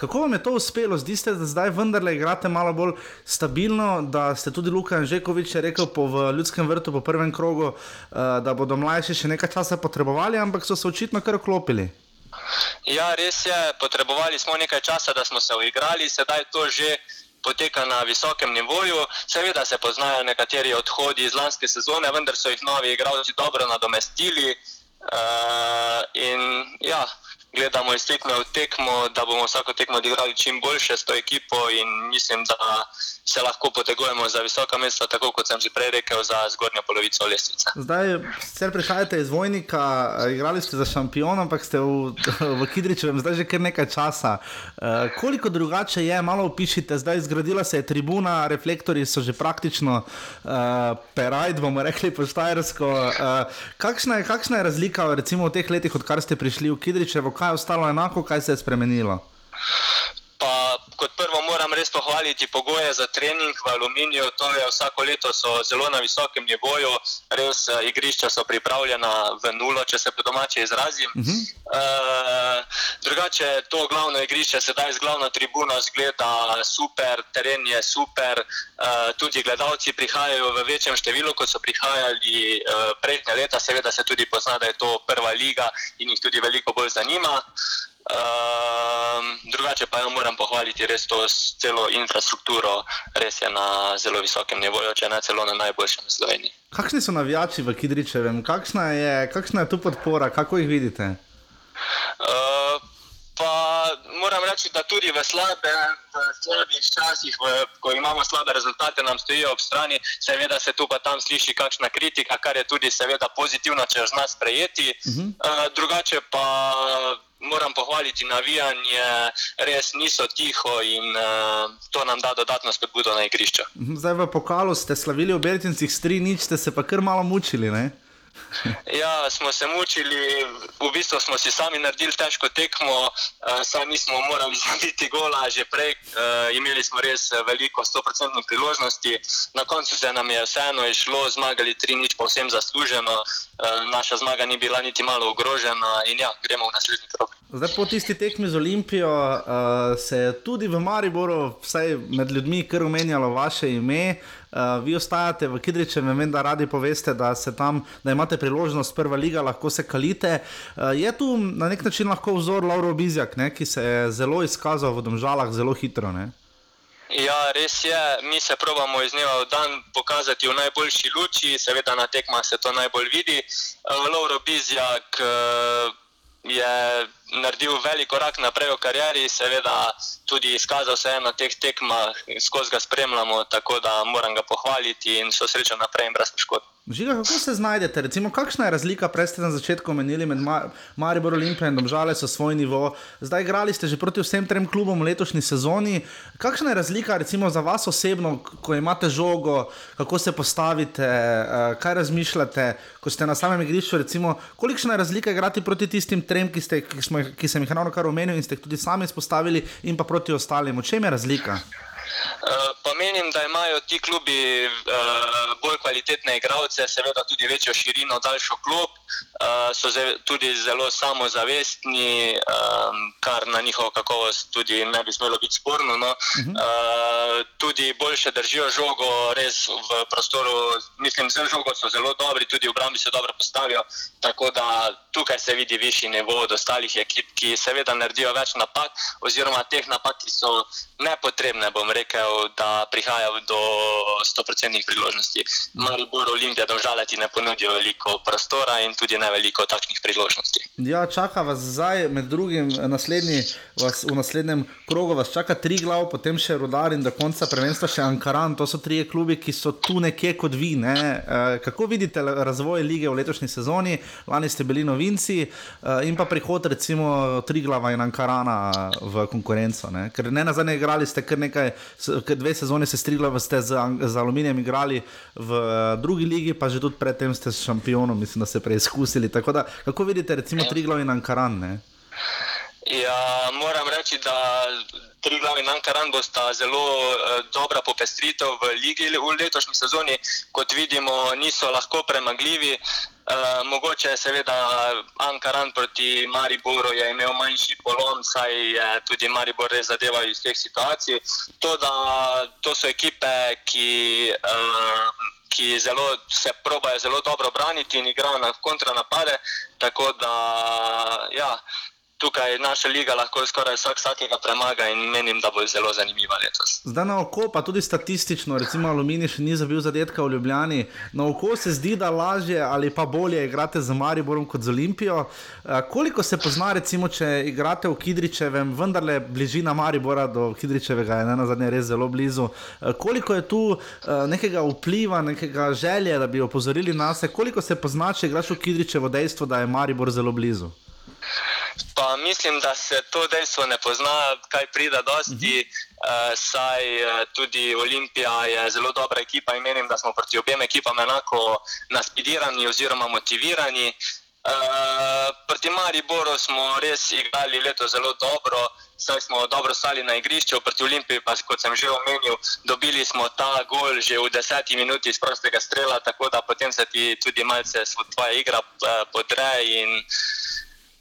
kako vam je to uspelo? Zdi se, da zdaj vendarle igrate malo bolj stabilno, da ste tudi Luka Anžekovič rekel po ljudskem vrtu po prvem krogu, e, da bodo mlajši še nekaj časa potrebovali, ampak so se očitno kar klopili. Ja, res je, potrebovali smo nekaj časa, da smo se uigrali, sedaj to že poteka na visokem nivoju. Seveda se poznajo nekateri odhodi iz lanske sezone, vendar so jih novi igralci dobro nadomestili. Uh, in ja, gledamo iz tekme v tekmo, da bomo vsako tekmo odigrali čim boljše s to ekipo in mislim, da se lahko potegujemo za visoka mesta, tako kot sem že prej rekel, za zgornjo polovico lestvice. Zdaj, sicer prihajate iz Vojnika, igrali ste za šampion, ampak ste v, v Kidričevem zdaj že kar nekaj časa. Uh, koliko drugače je, malo opišite, zdaj zgradila se je tribuna, reflektori so že praktično uh, perajt, bomo rekli po Štajersko. Uh, kakšna, je, kakšna je razlika recimo v teh letih, odkar ste prišli v Kidričevo, kaj je ostalo enako, kaj se je spremenilo? Pa, kot prvo moram res pohvaliti pogoje za trening v aluminiju. To je vsako leto zelo na visokem nivoju, res uh, igrišča so pripravljena v nulo, če se po domače izrazim. Uh -huh. uh, drugače, to glavno igrišče sedaj z glavno tribuno zgleda super, teren je super. Uh, tudi gledalci prihajajo v večjem številu, kot so prihajali uh, prejšnje leta. Seveda se tudi pozna, da je to prva liga in jih tudi veliko bolj zanima. Um, drugače pa jo moram pohvaliti res to celo infrastrukturo, res je na zelo visokem nivoju, če ne celo na najboljšem v Sloveniji. Kakšni so navijači v Kidričevem, kakšna je, kakšna je tu podpora, kako jih vidite? Uh, pa moram reči, da tudi v, slabe, v slabih časih, v, ko imamo slabe rezultate, nam stojijo ob strani. Seveda se tu pa tam sliši kakšna kritika, kar je tudi seveda pozitivno, če z nas sprejeti. Uh -huh. uh, drugače pa moram pohvaliti navijanje, res niso tiho in uh, to nam da dodatno spodbudo na igrišču. Zdaj v pokalu ste slavili v Beltincih s 3-0, ste se pa kar malo mučili. Ne? Ja, smo se mučili, v bistvu smo si sami naredili težko tekmo, uh, sami smo morali zabiti gola že prej, uh, imeli smo res veliko 100% priložnosti, na koncu se nam je vseeno išlo, zmagali 3-0, povsem zasluženo, uh, naša zmaga ni bila niti malo ogrožena in ja, gremo v naslednji krok. Zdaj, po tisti tekmi z Olimpijo uh, se je tudi v Mariboru, vsaj med ljudmi, kar omenjalo vaše ime. Uh, vi ostajate v Kidričevu, vem, da radi poveste, da, tam, da imate priložnost prva liga, lahko se kalite. Uh, je tu na nek način lahko vzor Lauro Bizjak, ne, ki se je zelo izkazal v domžalah zelo hitro. Ne? Ja, res je, mi se pravimo iz dneva v dan pokazati v najboljši luči, seveda na tekmah se to najbolj vidi. Uh, Lauro Bizjak uh, je naredil velik korak naprej v karieri, seveda tudi izkazal se na teh tekmah, skozi ga spremljamo, tako da moram ga pohvaliti in so srečen naprej in brez poškodb. Žiga, kako se znajdete? Recimo, kakšna je razlika, prej ste na začetku omenili med Maribor Olimpijo in Domžale so svoj nivo, zdaj igrali ste že proti vsem trem klubom v letošnji sezoni. Kakšna je razlika recimo, za vas osebno, ko imate žogo, kako se postavite, eh, kaj razmišljate, ko ste na samem igrišču? Recimo, kolikšna je razlika igrati proti tistim trem, ki, ste, ki, smo, ki sem jih ravno kar omenil in ste jih tudi sami izpostavili, in pa proti ostalim? V čem je razlika? Uh, pa menim, da imajo ti klubi uh, bolj kvalitetne igralce, seveda tudi večjo širino, daljšo klub, uh, so tudi zelo samozavestni, um, kar na njihovo kakovost tudi ne bi smelo biti sporno. No. Uh, tudi boljše držijo žogo, res v prostoru, mislim, z žogo so zelo dobri, tudi v obrambi se dobro postavijo. Tako da tukaj se vidi višji nivo od ostalih ekip, ki seveda naredijo več napak, oziroma teh napak, ki so nepotrebne, bom rekel, da prihaja do 100% priložnosti. Maribor Olimpija, domžale ti ne ponudijo veliko prostora in tudi ne veliko takšnih priložnosti. Ja, čaka vas zdaj, med drugim, naslednji, vas, v naslednjem krogu vas čaka tri glav, potem še Rudar in do konca prvenstva še Ankaran. To so tri klubi, ki so tu nekje kot vi. Ne? E, kako vidite razvoj lige v letošnji sezoni? Lani ste bili novinci e, in pa prihod recimo tri glava in Ankarana v konkurenco. Ne? Ker ne na zadnje igrali ste kar nekaj, kar dve sezone se strigla, ste z, z Aluminijem igrali v drugi ligi, pa že tudi predtem ste s šampionom, mislim, da ste preizkusili. Da, kako vidite, recimo, Triglav in Ankaran? Ne? Ja, moram reči, da tri glavi in Ankaran bosta zelo eh, dobra popestritev v ligi v letošnji sezoni. Kot vidimo, niso lahko premagljivi. Uh, mogoče seveda Ankaran proti Mariboru je imel manjši polom, saj je tudi Maribor res zadeval iz teh situacij. To, da, to so ekipe, ki, uh, ki zelo, se probajo zelo dobro braniti in igrajo na kontranapade. Tako da ja, tukaj naša liga lahko skoraj vsak vsakega premaga in menim, da bo zelo zanimiva letos. Zdaj na oko, pa tudi statistično, recimo Aluminij še ni zabil zadetka v Ljubljani. Na oko se zdi, da lažje ali pa bolje igrate z Mariborom kot z Olimpijo. Uh, koliko se pozna, recimo, če igrate v Kidričevem, vendarle bližina Maribora do Kidričevega je na zadnje res zelo blizu. Uh, koliko je tu uh, nekega vpliva, nekega želje, da bi opozorili nas, koliko se pozna, če igraš v Kidričevo dejstvo, da je Maribor zelo blizu? Pa mislim, da se to dejstvo ne pozna, kaj pride dosti, uh -huh. uh, saj uh, tudi Olimpija je zelo dobra ekipa in menim, da smo proti obema ekipam enako naspidirani oziroma motivirani. Uh, proti Mariboru smo res igrali leto zelo dobro, saj smo dobro stali na igrišču, proti Olimpiji pa, kot sem že omenil, dobili smo ta gol že v deseti minuti iz prostega strela, tako da potem se ti tudi malce tvoja igra uh, podre in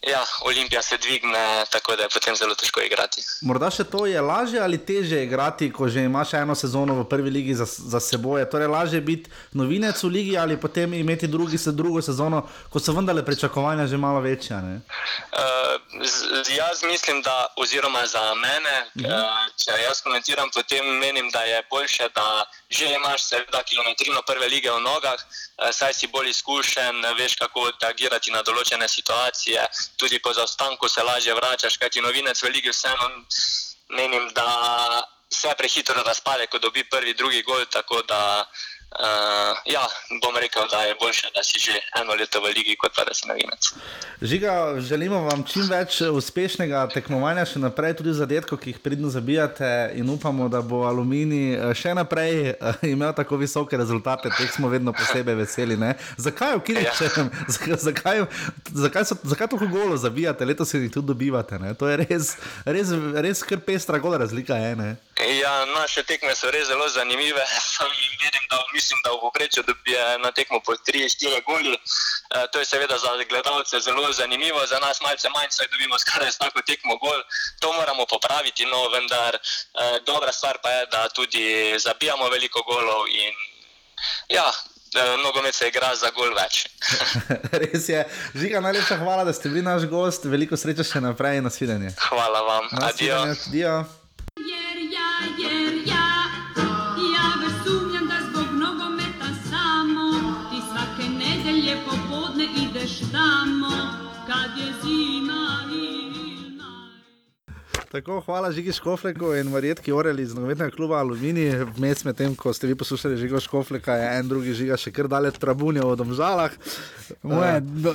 Ja, Olimpija se dvigne, tako da je potem zelo težko igrati. Morda še to je lažje ali teže igrati, ko že imaš eno sezono v prvi ligi za, za seboj. Torej, lažje biti novinec v ligi ali potem imeti drugi, se, drugo sezono, ko so vendarle pričakovanja že malo večja. Uh, z, jaz mislim, da, oziroma za mene, uh -huh. uh, če jaz komentiram, potem menim, da je boljše, da že imaš seveda kilometrino prve lige v nogah, uh, saj si bolj izkušen, veš kako reagirati na določene situacije tudi po zaostanku se lažje vračaš, kajti novinec v Ligi vseeno menim, da se prehitro razpade, ko dobi prvi, drugi gol. Tako da uh, ja, bom rekel, da je bolje, da si že eno leto v Ligi, kot pa da si novinec. Žiga, želimo vam čim več uspešnega tekmovanja, še naprej tudi zadetkov, ki jih pridno zabijate in upamo, da bo Alumini še naprej imel tako visoke rezultate, teh smo vedno posebej veseli. Ne? Zakaj v Kiričem, ja. zakaj, zakaj, so, zakaj tako golo zabijate, letos jih tudi dobivate? Ne? To je res, res, res kar pestra gola razlika. Je, ne? Ja, naše tekme so res zelo zanimive. Vidim, da, mislim, da v povprečju dobijo na tekmo po 3-4 goli. E, to je seveda za gledalce zelo zanimivo, za nas malce manj, saj dobimo skoraj vsako tekmo gol. To moramo popraviti, no vendar e, dobra stvar pa je, da tudi zabijamo veliko golov in ja. Nogomet se igra za gol več. Res je. Žiga, najlepša hvala, da ste bili naš gost. Veliko sreče še naprej in nasvidenje. Hvala vam. Adijo. Adijo. Tako, hvala Žigi Škofleku in Marjetki Oreli iz nogometnega kluba Aluminij. Vmes med tem, ko ste vi poslušali Žigo Škofleka, je en drugi žiga še kar dalje trabunje v domžalah. Moje, do,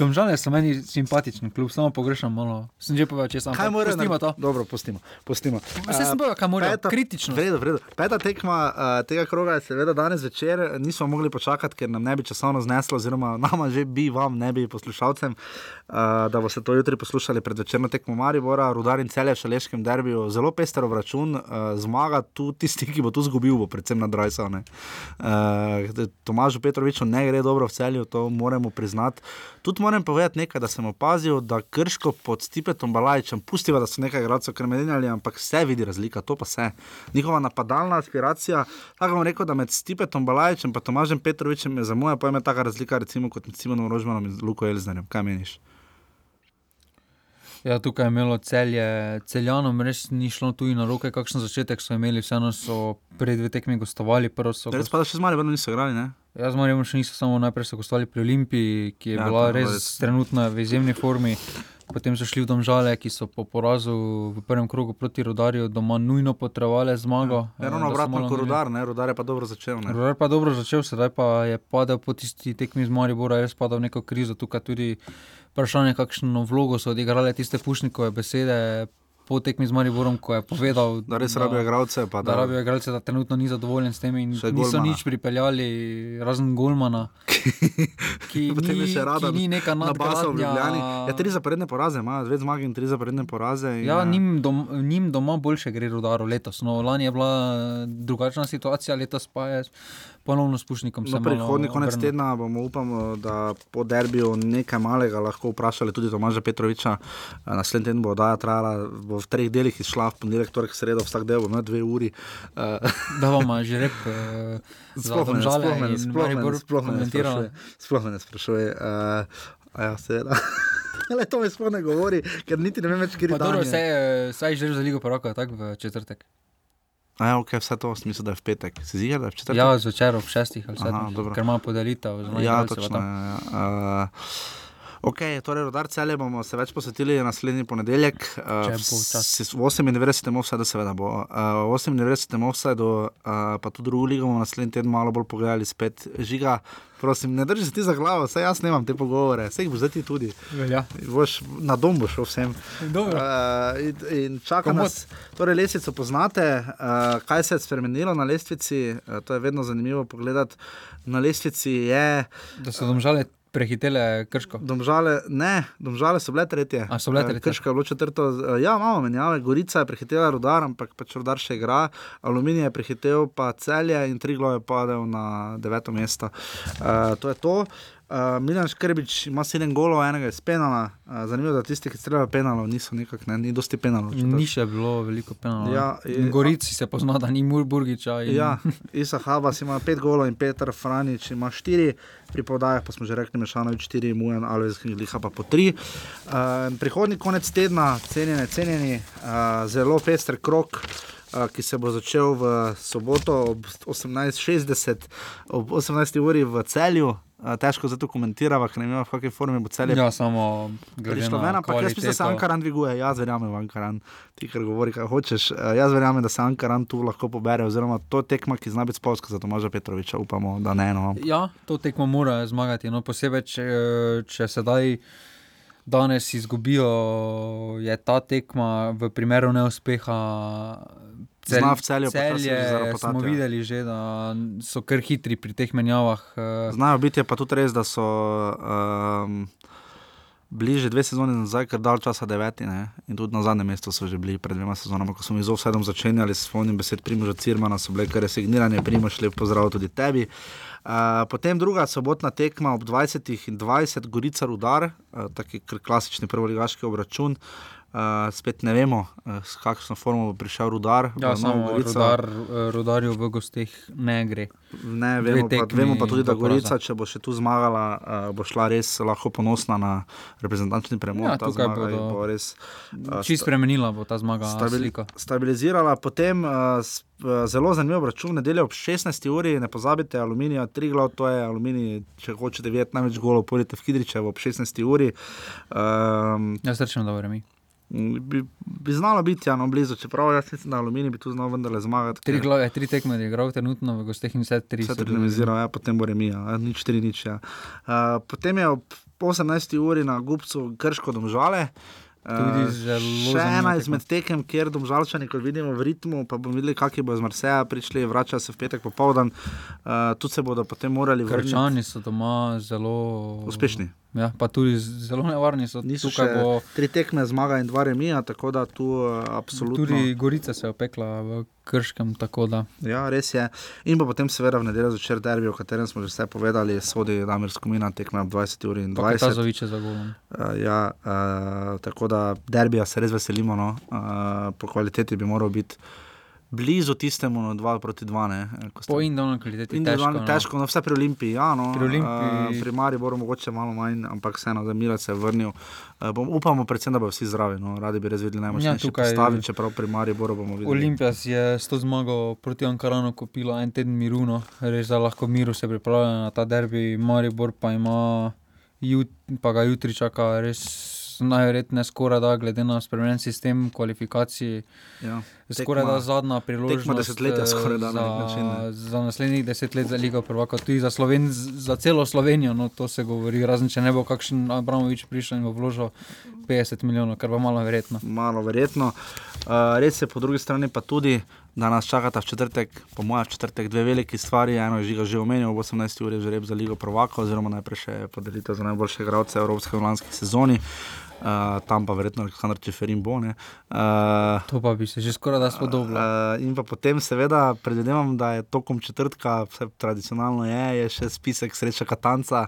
domžale so meni simpatični, kljub samo pogrešam malo. Sem že povedal, če sem kaj moral. Pustimo to. Dobro, pustimo. pustimo. Vse sem povedal, kaj moram. Kritično. Vredo, vredo. Peta tekma uh, tega kroga je seveda danes večer. Nismo mogli počakati, ker nam ne bi časovno zneslo, oziroma nama že bi, vam ne bi poslušalcem, uh, da boste to jutri poslušali pred večerno tekmo Maribora, Rudar in Celje šaleškem derbiju. Zelo pester račun, uh, zmaga tu tisti, ki bo tu zgubil, bo predvsem na Drajsa. Uh, Tomažu Petroviču ne gre dobro v celju, to moramo priznati. Tudi moram povedati nekaj, da sem opazil, da krško pod Stipetom Balajčem, pustiva, da so nekaj gradcev kremenjali, ampak se vidi razlika, to pa se. Njihova napadalna aspiracija, tako bom rekel, da med Stipetom Balajčem in Tomažem Petrovičem je za moje pojme taka razlika, recimo kot med Simonom Rožmanom in Luko Elznerjem. Kaj meniš? Ja, tukaj je imelo celje, celjanom res ni šlo tu na roke, kakšen začetek so imeli, vseeno so pred dve tekmi gostovali. Res pa da še z Marijo niso igrali, ne? Jaz z Marijo še niso samo najprej so gostovali pri Olimpiji, ki je ja, bila res, res trenutno v izjemni formi. Potem so šli v Domžale, ki so po porazu v prvem krogu proti Rudarju doma nujno potrebovali zmago. Ja, ravno obratno kot Rudar, ne? Rudar je pa dobro začel. Ne? Rudar pa dobro začel, sedaj pa je padel po tisti tekmi z Maribora, res padal v neko krizo. Tukaj tudi vprašanje, kakšno vlogo so odigrale tiste pušnikove besede po tekmi z Mariborom, ko je povedal, Da res rabijo igralce, da, da- rabijo igralce, da trenutno ni zadovoljen s tem in niso golmana. nič pripeljali, razen Golmana, ki Potem je ni, še rada ki ni neka nabasal v Ljubljani. Ja, tri zaporedne poraze, ima dve zmage in tri zaporedne poraze. In, Ja, eh, njim, dom, njim doma boljše gre rodaro letos. No, lani je bila drugačna situacija, letos pa je ponovno s Pušnikom. No, prihodnji konec obrnil. tedna bomo, upamo, da po derbiju nekaj malega lahko vprašali tudi Tomaža Petroviča. Eh, Naslednji teden bo oddaja trajala, bo v treh delih izšla, v ponedeljek, torek, sredo, vsak del bo imel dve uri. Eh, Da bomo že rep. Uh, Sploh ne- sploh ne- sploh ne- sploh ne. Sploh ne sprašuje. Uh, ja, seveda. Le to mi sploh ne govori, ker niti ne vem več, kje je. je- saj že za ligo poraka, tako v četrtek. A ja, ok, vse to, mislim, da je v petek. Si ziger, da je v četrtek? Ja, zvečer ob šestih ali sedmih, ker ima podelitev. Ja, točno. Ja, ja. Uh, Ok, torej rodar celje bomo se več posvetili naslednji ponedeljek. Uh, v 98. offsajdu seveda bo. Uh, v 98. offsajdu, uh, pa tudi drugo ligo bomo naslednji teden malo bolj pogledali spet. Žiga, prosim, ne drži se ti za glavo, saj jaz nemam te pogovore, saj jih boš zdaj ti tudi. Velja. Boš, na dom boš vsem. Dobro. Uh, in, in čaka Komot. nas, torej lestvico poznate, uh, kaj se je spremenilo na lestvici, uh, to je vedno zanimivo pogledati. Na lestvici je. Da so domžale prehitele krško. Domžale, ne, domžale so bile tretje. A, so bile Eh, tretje. Krško je bilo četrto. eh, Ja, imamo menjave. Gorica je prehitela rodar, ampak pač rodar še igra. Aluminij je prehitel pa celje in Triglo je padel na deveto mesto. Uh, to je to. Uh, Milan Škrbič ima sedem golov, enega je spenala. Uh, zanimivo, da tisti, ki streljajo penalov, niso nekako, ne, ni dosti penalov. Ni še bilo veliko penalov. Ja, je- Gorici se pozna, da ni Murburgiča. In... Ja, Isa Habas ima pet golov in Petr Franič ima štiri, pri podajah pa smo že rekli, Mešanovič štiri, Mujan Alves in Liha pa po tri. Uh, prihodni konec tedna, cenjene, cenjeni, uh, zelo pester krok. Uh, Ki se bo začel v soboto ob 18:60, ob 18. uri v celju. Uh, težko zato komentiramo, ker ne vemo, v kakšni formi bo celje. Ja, samo na ven, ampak jaz mislim, da se. Ankaran dviguje, jaz verjamem v Ankaran, ti kar govori, kaj hočeš. Eh, Jaz verjamem, da se Ankaran tu lahko pobere, oziroma to tekma, ki zna biti spolska za Tomaža Petroviča, upamo, da ne. No. Ja, to tekmo mora zmagati. No, posebej, če, če sedaj danes izgubijo, je ta tekma v primeru neuspeha. Zna v Celju celje zarapotati, smo ja. videli že, da so kar hitri pri teh menjavah. eh, Znajo biti, pa tudi res, da so um, bili že dve sezoni nazaj, ker dal časa deveti, ne? in tudi na zadnjem mestu so že bili pred dvema sezonama, ko smo iz Ovsedom začenjali s spomnim besed Primoža Cirmana, so bile kar resignirane, Primož lep pozdrav tudi tebi. Uh, potem druga sobotna tekma ob 20 in 20, Gorica Rudar, uh, taki kar klasični prvoligaški obračun. Uh, spet ne vemo, uh, s kakšno formo bo prišel Rudar. Ja, samo rodar, eh, rodarju v gostih ne gre. Ne, vemo pa, tekmi, vemo pa tudi, da. Gorica, če bo še tu zmagala, uh, bo šla res lahko ponosna na reprezentančni premor. Ja, tukaj bodo bo res uh, Čisto spremenila bo ta zmaga. stabili, stabilizirala. Potem uh, zelo zanimiv račun, nedeljo ob 16. uri, ne pozabite, aluminija, tri glav, to je aluminij, če hočete videti največ golov, pojdite v Hidričevo ob 16. uri. Um, Jaz rečem, da verjamem. Bi, bi znalo biti, ja, no, blizu, čeprav jaz mislim, da aluminij bi tu znal vendarle zmagati. Tri glave, tri tekme je igral trenutno v gostih in vse tri. Vse bile- organiziral, ja, potem bo remija, ja, nič, tri, nič. Ja. Uh, potem je ob 18. uri na Gubcu krško domžale. Tudi Eh, zelo Še ena izmed tekem, kjer domžalčani, kot vidimo v ritmu, pa bomo videli, kakšni bo iz Marseja prišli, vračajo se v petek popoldan. Uh, tu se bodo potem morali vrniti. Krčani so doma zelo Uspešni. Ja, pa tudi zelo nevarni so. Niso Tukaj bo tri tekme, zmaga in dva remija, tako da tu uh, absolutno. tudi Gorica se je opekla v Krškem. da. Ja, res je. In pa potem, seveda, v nedeljo zvečer derbi, o katerem smo že vse povedali, sodi Damir Skomina, tekme ob 20 uri in Pa 20. Katazovič je za golom. Uh, ja, uh, tako da derbija se res veselimo. No? Uh, po kvaliteti bi moral biti blizu tistemu, no, 2 proti 2. Ne, sta- Po individualni kvaliteti Individualno težko. težko, no, vse pri Olimpiji. Ja, no, Pri Olimpiji- Uh, pri Mariboru mogoče malo manj, ampak vseeno, da Mila se je vrnil. Uh, bom, upamo, predvsem, da bodo vsi zdravi. No. Radi bi res videli najmočnejše Ja, postavi, čeprav pri Mariboru bomo videli. Olimpija si je s to zmago proti Ankaranu kupila en teden miru, no. res da lahko miru se pripravlja na ta derbi, Maribor pa ima jut, pa ga jutri čaka res najverjetneje skoraj da, glede na spremenjen sistem kvalifikacij. Ja. Skoraj da zadnja priložnost. desetletja eh, skoraj da na nek način, ne. za naslednjih deset let za Ligo prvaka, tudi za, Sloven, za celo Slovenijo, no to se govori, razen če ne bo kakšen Abramovič prišel in bo vložil 50 milijonov, kar pa malo verjetno. Malo verjetno. Uh, res je, po drugi strani pa tudi, da nas čakata v četrtek, po mojem, četrtek dve veliki stvari. Eno je žiga že omenil, ob 18. uri je žreb za Ligo prvaka, oziroma najprej še podelitev za najboljše igralce Evropske v lanski sezoni. Uh, tam pa verjetno Aleksandr Čeferin bo. ne. Uh, To pa bi se že skoraj da spodobilo. Uh, in pa potem, seveda, predvidevam, da je tokom četrtka, vse tradicionalno je, je še spisek sreča Katanca,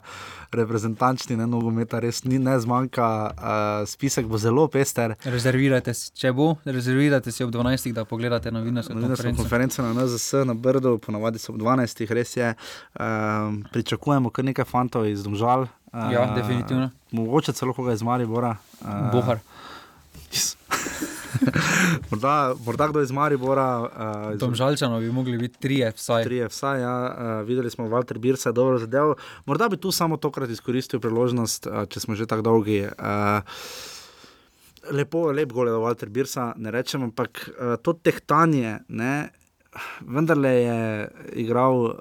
reprezentančni, ne nogometa, res ni, ne zmanjka. Uh, spisek bo zelo pester. Rezervirajte si, če bo, rezervirajte si ob 12. da pogledate novinarsko konferenco. konferenca na NZS na Brdu, ponavadi so ob 12. res je. Um, pričakujemo kar nekaj fantov iz Domžal. Uh, Ja, definitivno. Mogoče celo koga iz Maribora. Uh, Bohar. morda, morda kdo iz Maribora. Uh, iz- Domžalčano bi mogli biti trije vsaj. Trije vsaj, ja. uh, videli smo, Walter Birsa je dobro zadev. Morda bi tu samo tokrat izkoristil priložnost, uh, če smo že tako dolgi. Uh, lepo, lep gol je Walter Birsa, ne rečem, ampak uh, to tehtanje, ne. Vendarle je igral uh,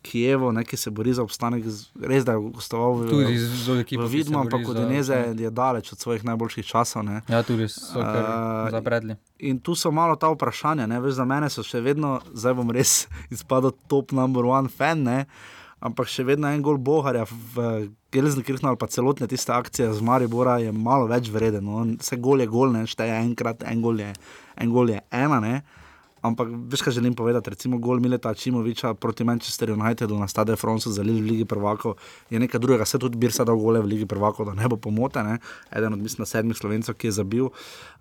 Kijevo, ne, ki se bori za obstanek, res da je gostoval v, Tudi z- z ekipo, v ki se Vidmu, bori ampak za- Udineze ja. je daleč od svojih najboljših časov. Ne. Ja, tudi so Eh, zapredli. In tu so malo ta vprašanja, ne? veš, za mene so še vedno, zdaj bom res izpadel top number one fan, ne? ampak še vedno en gol Boharja v Gelsenkirchenu ali pa celotne tiste akcije z Maribora je malo več vreden. No? Vse gol je gol, ne šteje enkrat, en gol je, en gol je ena. Ne? Ampak veš, kaj želim povedati, recimo gol Mileta Čimoviča proti Manchester Unitedu na Stade France za Ligi prvakov je nekaj drugega, se tudi Birsa dal gole v Ligi prvakov, da ne bo pomote, ne? eden od mislim sedmih slovencev, ki je zabil.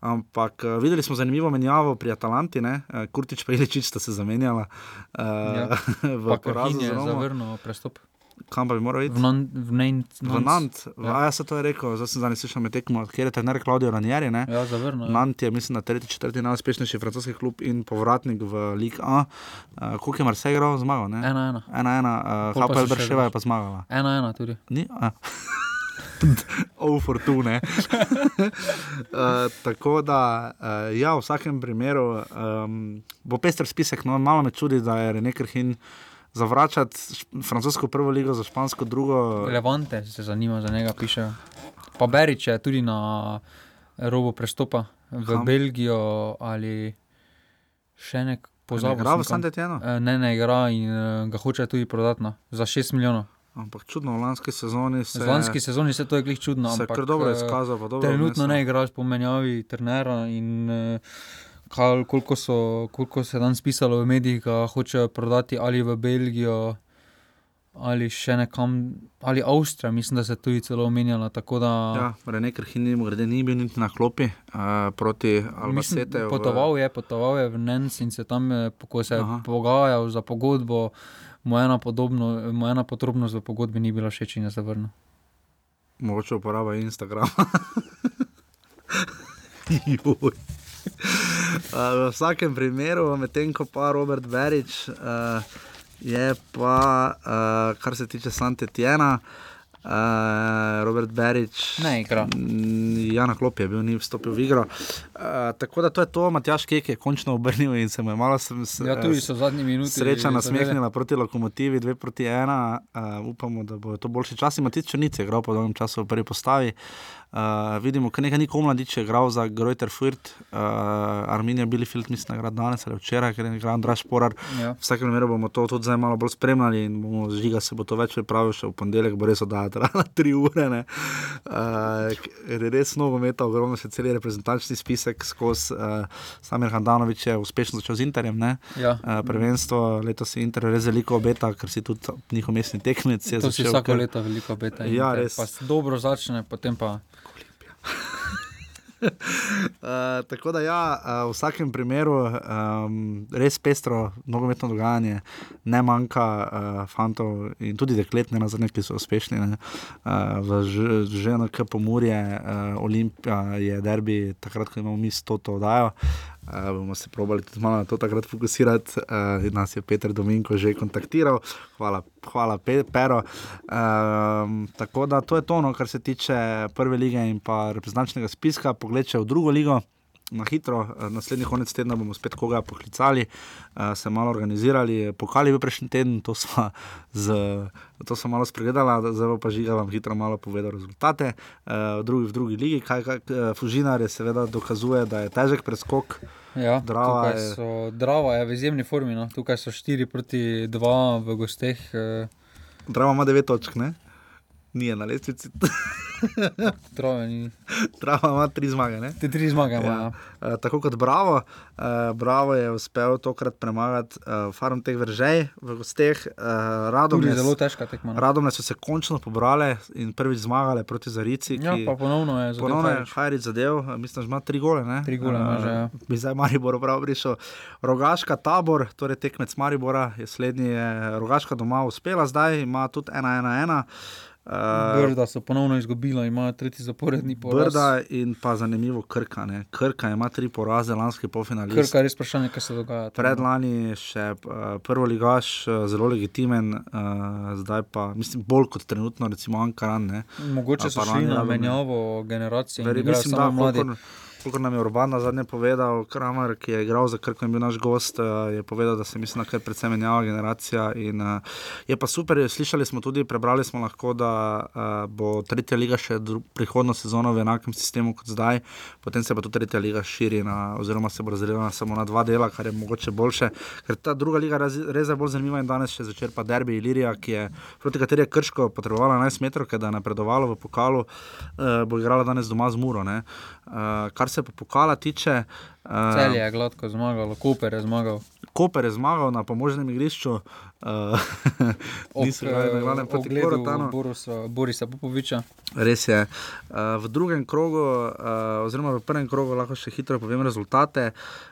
Ampak uh, videli smo zanimivo menjavo pri Atalanti, ne? uh, Kurtič pa Iličič sta se zamenjala uh, Ja. v Pa porazu Krhin je zavrnil prestop. Kam pa bi moral iti? V Nan- v Nantes. V Nant, Ja. ja. ja, se to je rekel, zdaj sem zadnjič slišal med tekmo, kjer je trener Klaudijo Ranieri. Ne? Ja, zavrnil, ja. Nant je, mislim, na tretji, četrti najuspešnejši francoski klub in povratnik v Ligue 1. Uh, Koliko je Marseille igral, zmagal? Ne? Ena, ena. Ena, ena. Uh, Hapel Brševa je pa zmagala. Ena, ena tudi. Ni? A. Oh, fortune. uh, tako da, uh, ja, v vsakem primeru um, bo pester spisek. No, malo me čudi, da je René Krhin zavračati francosko prvo ligo za špansko drugo. Levante se zanima za njega, piše. Pa Berič je tudi na robu prestopa v Kam? Belgijo ali še nek pozabil. igra sem v. Saint-Étienne? Eh, Ne, ne igra in eh, ga hoče tudi prodati no, za 6 milijonov. Ampak čudno, v lanski sezoni se V lanski sezoni se to je glih čudno. se je kar dobro izkazal, pa dobro Trenutno odnesel. ne igraš po menjavi trenera in eh, kal, koliko, so, koliko se je danes pisalo v medijih, ga hočejo prodati ali v Belgijo ali še nekam, ali Avstrija, mislim, da se je tudi celo omenjala. Da Ja, René Krhin ni, grede, ni bil niti na klopi uh, proti Albaceteju. potoval je, potoval je v Nens in se tam, eh, ko se je Aha. pogajal za pogodbo, mu ena, podobno, mu ena podrobnost v pogodbi ni bila všeč in je zavrnil. Mogoče uporaba Instagrama. Juj. Uh, v vsakem primeru, medtem ko pa Robert Berič uh, je pa, uh, kar se tiče Santetjena, uh, Robert Berič. Ne igra. Ja, na klopi je bil, ni vstopil v igro. Uh, tako da to je to, Matjaš Kek je končno obrnil in se mu je malo sem, s- Ja, tudi so v zadnji minuti Sreča nasmehnila proti lokomotivi, dve proti ena. Uh, upamo, da bo to boljši čas. Matic Črnic je igral po dolgem času v prvi postavi. Uh, vidimo, ker nekaj Niko Mladič je igral za Greuter Furt, uh, Arminija Bielefeld, mislim, da je igral danes ali včeraj, ker je igral Andraš Porar. Ja. V vsakem primeru bomo to tudi zdaj malo bolj spremljali in bomo žiga se bo to več pripravil, še v ponedeljek bo res oddaja trajala tri ure. ne. Uh, res nogometa, ogromno še cel reprezentančni spisek skozi. Uh, Samir Handanovič je uspešno začel z Interjem. ne. Ja. Uh, prvenstvo letos je Inter res veliko obeta, ker si tudi njihov mestni tekmec. To si začel vsako kar- leto veliko obeta. Ja, Inter res. Dobro začne, potem pa. Uh, tako da, ja, uh, v vsakem primeru um, res pestro nogometno dogajanje, ne manjka uh, fantov in tudi deklet, ne na zadnje, ki so uspešni. Ne. Uh, v ženo, ki pomorje, uh, Olimpija je derbi, takrat, ko imamo mi s to oddajo. Uh, bomo se probali tudi malo na to takrat fokusirati. Uh, nas je Peter Dominko že kontaktiral, hvala, hvala Pe Pero. Um, tako da to je to, no, kar se tiče prve lige in pa reprezentančnega spiska. Pogled še v drugo ligo. Na hitro, uh, naslednji konec tedna bomo spet koga poklicali, uh, se malo organizirali. Pokali bil prejšnji teden, to smo, z, to smo malo spregledali, zdaj pa žiga vam hitro malo povedal rezultate. V, drugi, v drugi ligi, kaj, kaj Fužinar je seveda dokazuje, da je težek preskok. Ja, Drava je- so, Drava je v izjemni formi, no. tukaj so 4 proti 2 v gosteh. Eh, Drava ima 9 točk, ne? Ni na lestvici. Drava ni. Drava ima 3 zmage. Ne? Te tri zmage ima. Ja. Uh, tako kot Bravo, uh, Bravo je uspel tokrat premagati uh, Farm teh vržej v gosteh. Uh, Radomlje, Tudi zelo težka tekma, no. Radomlje so se končno pobrale in prvič zmagale proti Zarici. Ja, ki- pa ponovno je zadev Ponovno je Hajrič. Hajrič zadev, mislim, da ima tri gole. Ne? Tri gole ima že, ja. Bi zdaj Maribor prav prišel. Rogaška tabor, torej tekmec Maribora, je slednji, je Rogaška doma uspela zdaj, ima tudi 1-1-1. Uh, Brda so ponovno izgubila, imajo tretji zaporedni poraz. Brda in pa zanimivo Krka. Ne. Krka ima tri poraze, lanski polfinalist. Krka je res vprašanje, kaj se dogaja. no. Predlani še uh, prvo ligaš, uh, zelo legitimen, uh, zdaj pa mislim bolj kot trenutno, recimo Ankaran. Ne. Mogoče so šli na menjavo generacije. igrajo mislim, da, mladi. kolikor, kolikor nam je Urban na zadnje povedal, Kramer, ki je igral za Krko in bil naš gost, eh, je povedal, da se mislim, da kar predvsem menjava generacija. In, eh, je pa super, slišali smo tudi, prebrali smo lahko, da eh, bo tretja liga še prihodnjo sezono v enakem sistemu kot zdaj, potem se pa tudi tretja liga širi, na, oziroma se bo razdelila samo na dva dela, kar je mogoče boljše. Ker ta druga liga raz, res je bolj zanimiva in danes še zvečer pa derbi Ilirija, ki je proti kateri je Krško potrebovala 11 metrov, da je napredovalo v pokalu, bo igrala danes doma z Muro. Uh, kar se pa pokala tiče. Uh, Celje je gladko zmagalo, Koper je zmagal. Koper je zmagal na pomožnem igrišču, uh, niso igrali na glavnem proti Korotanu. Borisa, Borisa Popoviča. Res je. Uh, v drugem krogu, uh, oziroma v prvem krogu, lahko še hitro povem rezultate.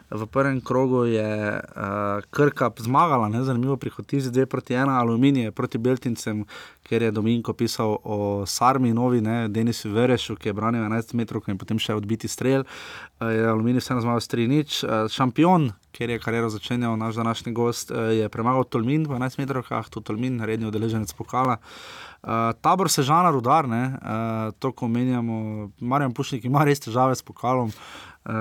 V prvem krogu je uh, Krka zmagala, ne, zanimivo pri Hotizi 2 proti 1, Aluminij proti Beltincem, ker je Dominko pisal o Sarmi, novi, ne, Denisu Verešu, ki je branil 11 metrov in potem še odbiti strel. Uh, Aluminij vseeno zmagal s 3-0. Uh, šampion, ker je kariero začenjal naš današnji gost, uh, je premagal Tolmin v 11 metrovkah, tudi Tolmin, redni udeleženec pokala. Uh, tabor se žana rudar, ne, uh, to, ko menjamo, Marjan Pušnik ima res težave s pokalom. Uh,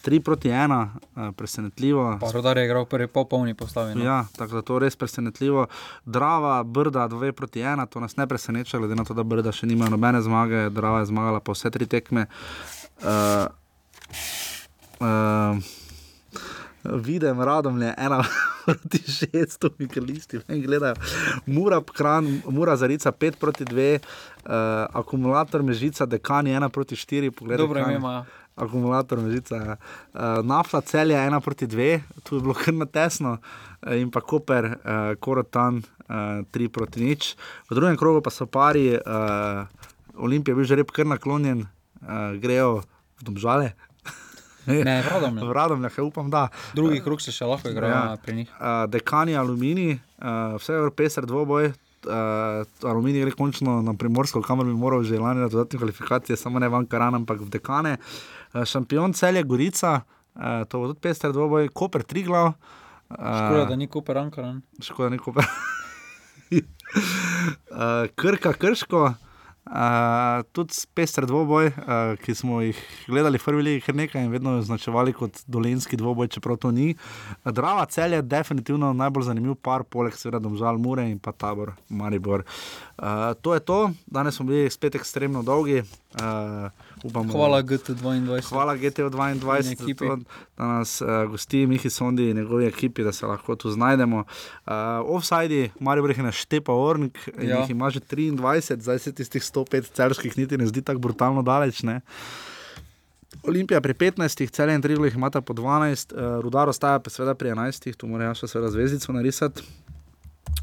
3 proti 1, uh, presenetljivo. Pa Rodar je igral prvi popolni postavi. No. Ja, tako da to je res presenetljivo. Drava, Brda 2 proti 1, to nas ne preseneča, glede na to, da Brda še nima nobene zmage, Drava je zmagala pa vse tri tekme. Uh, uh, vidim, radom je ena proti šeststo, mikrolisti, ne gledajo. Mura, kran, mura zarica 5 proti 2, uh, akumulator mežica, dekani 1 proti 4, pogledaj. Dobro ime ima. Akumulator mežica. ja. Uh, nafta cel je 1 proti 2, tu je bilo kar na tesno. eh, In pa Koper, uh, Korotan, uh, 3 proti nič. V drugem krogu pa so pari, uh, Olimpija je bil že rep kar naklonjen, uh, grejo v domžale. Ne, v Radomlje. v Radomlje, upam, da. Drugi krug se še lahko igra ja. pri njih. Uh, dekani Alumini, uh, vse peser dvoboj. Uh, Aluminij gre končno na primorsko, kamor bi moral že lani na dodatne kvalifikacije, samo ne v Ankaran, ampak v dekane. Uh, šampion celje Gorica, uh, to bo tudi peser dvoboj, Koper Triglav. Škoda, da ni Koper Ankaran. Škoda, da ni Koper. uh, Krka, Krško. Uh, tudi pester dvoboj, uh, ki smo jih gledali v prvi legi, kar nekaj in vedno označevali kot dolenski dvoboj, čeprav to ni. Drava cel je definitivno najbolj zanimiv par, poleg seveda Domžal Mure in pa tabor Maribor. Uh, to je to, danes smo bili spet ekstremno dolgi. Uh, upamo, Hvala GT22. Hvala GTO22, In ekipi. zato, da nas uh, gosti Mihi Sondi in njegovi ekipi, da se lahko tu znajdemo. Uh, offside, Maribor jih je naštepa Ornik in Ja. jih ima že 23, zdaj se tistih 105 celskih niti ne zdi tako brutalno daleč. Ne? Olimpija pri 15, celje in Triglo jih imata po 12, uh, Rudar ostaja pa seveda pri 11, tu mora še seveda zvezdico narisati.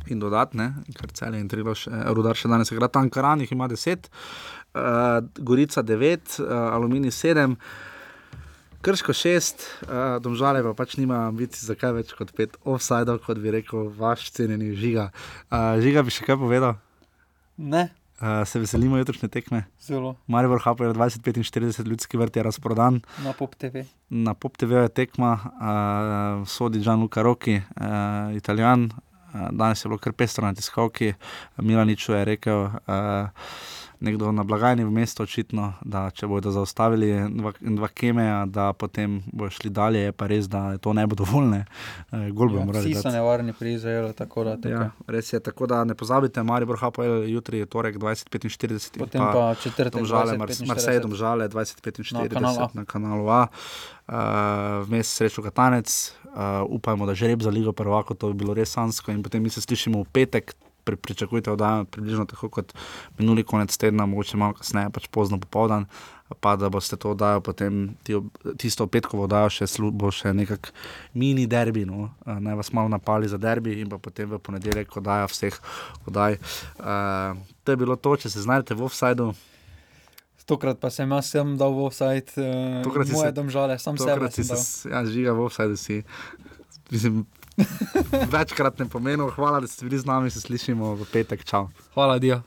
In dodatne, ker celje in Triglo, še, Rudar še danes igra tam, jih ima 10, uh, Gorica 9, uh, Aluminij 7. Krško šest, uh, domžale pa pač nima ambicij za kaj več kot pet offside, kot bi rekel vaš cenjeni žiga. Uh, žiga bi še kaj povedal? Ne. Uh, se veselimo jutrišnje tekme. Zelo. Maribor Hapo je 2045, ljudski vrt je razprodan. Na Pop TV. Na Pop TV je tekma, uh, sodi Gianluca Rocchi, uh, italijan. Uh, danes je bilo kar pestro na tiskalki, Milaniču je rekel. Uh, nekdo na blagajni v mestu, očitno, da če bodo zaustavili dva, dva kemeja, da potem bodo šli dalje, je pa res, da to ne bo dovoljne. Uh, gol bomo Ja, morali vsi so nevarni pri Izraelu, tako da tukaj. Ja, res je, tako da ne pozabite, Maribor HPL jutri je torek 2045, Potem pa četrtek Domžale, 20:45. Marsej Domžale 2045 Na kanalu A. na kanalu A. Uh, Vmes srečo Katanec, uh, upajmo, da žreb za Ligo prvako, to bi bilo res sansko in potem mi se slišimo v petek. Pri, pričakujte oddajo približno tako kot minuli konec tedna, mogoče malo kasneje, pač pozno popoldan, pa da boste to oddajo potem, ti, tisto petkovo oddajo še, slu, bo še nekak mini derbi, no? naj vas malo napali za derbi in pa potem v ponedeljek oddaja vseh oddaj. Uh, to je bilo to, če se znajdete v offsajdu. Tokrat pa sem jaz sem dal v offside, uh, moje se- domžale, sam sebe Tokrat si se, ja, žiga v offsajdu si. Mislim, večkrat ne pomenil, hvala, da ste bili z nami, se slišimo v petek, čau. Hvala, Dio.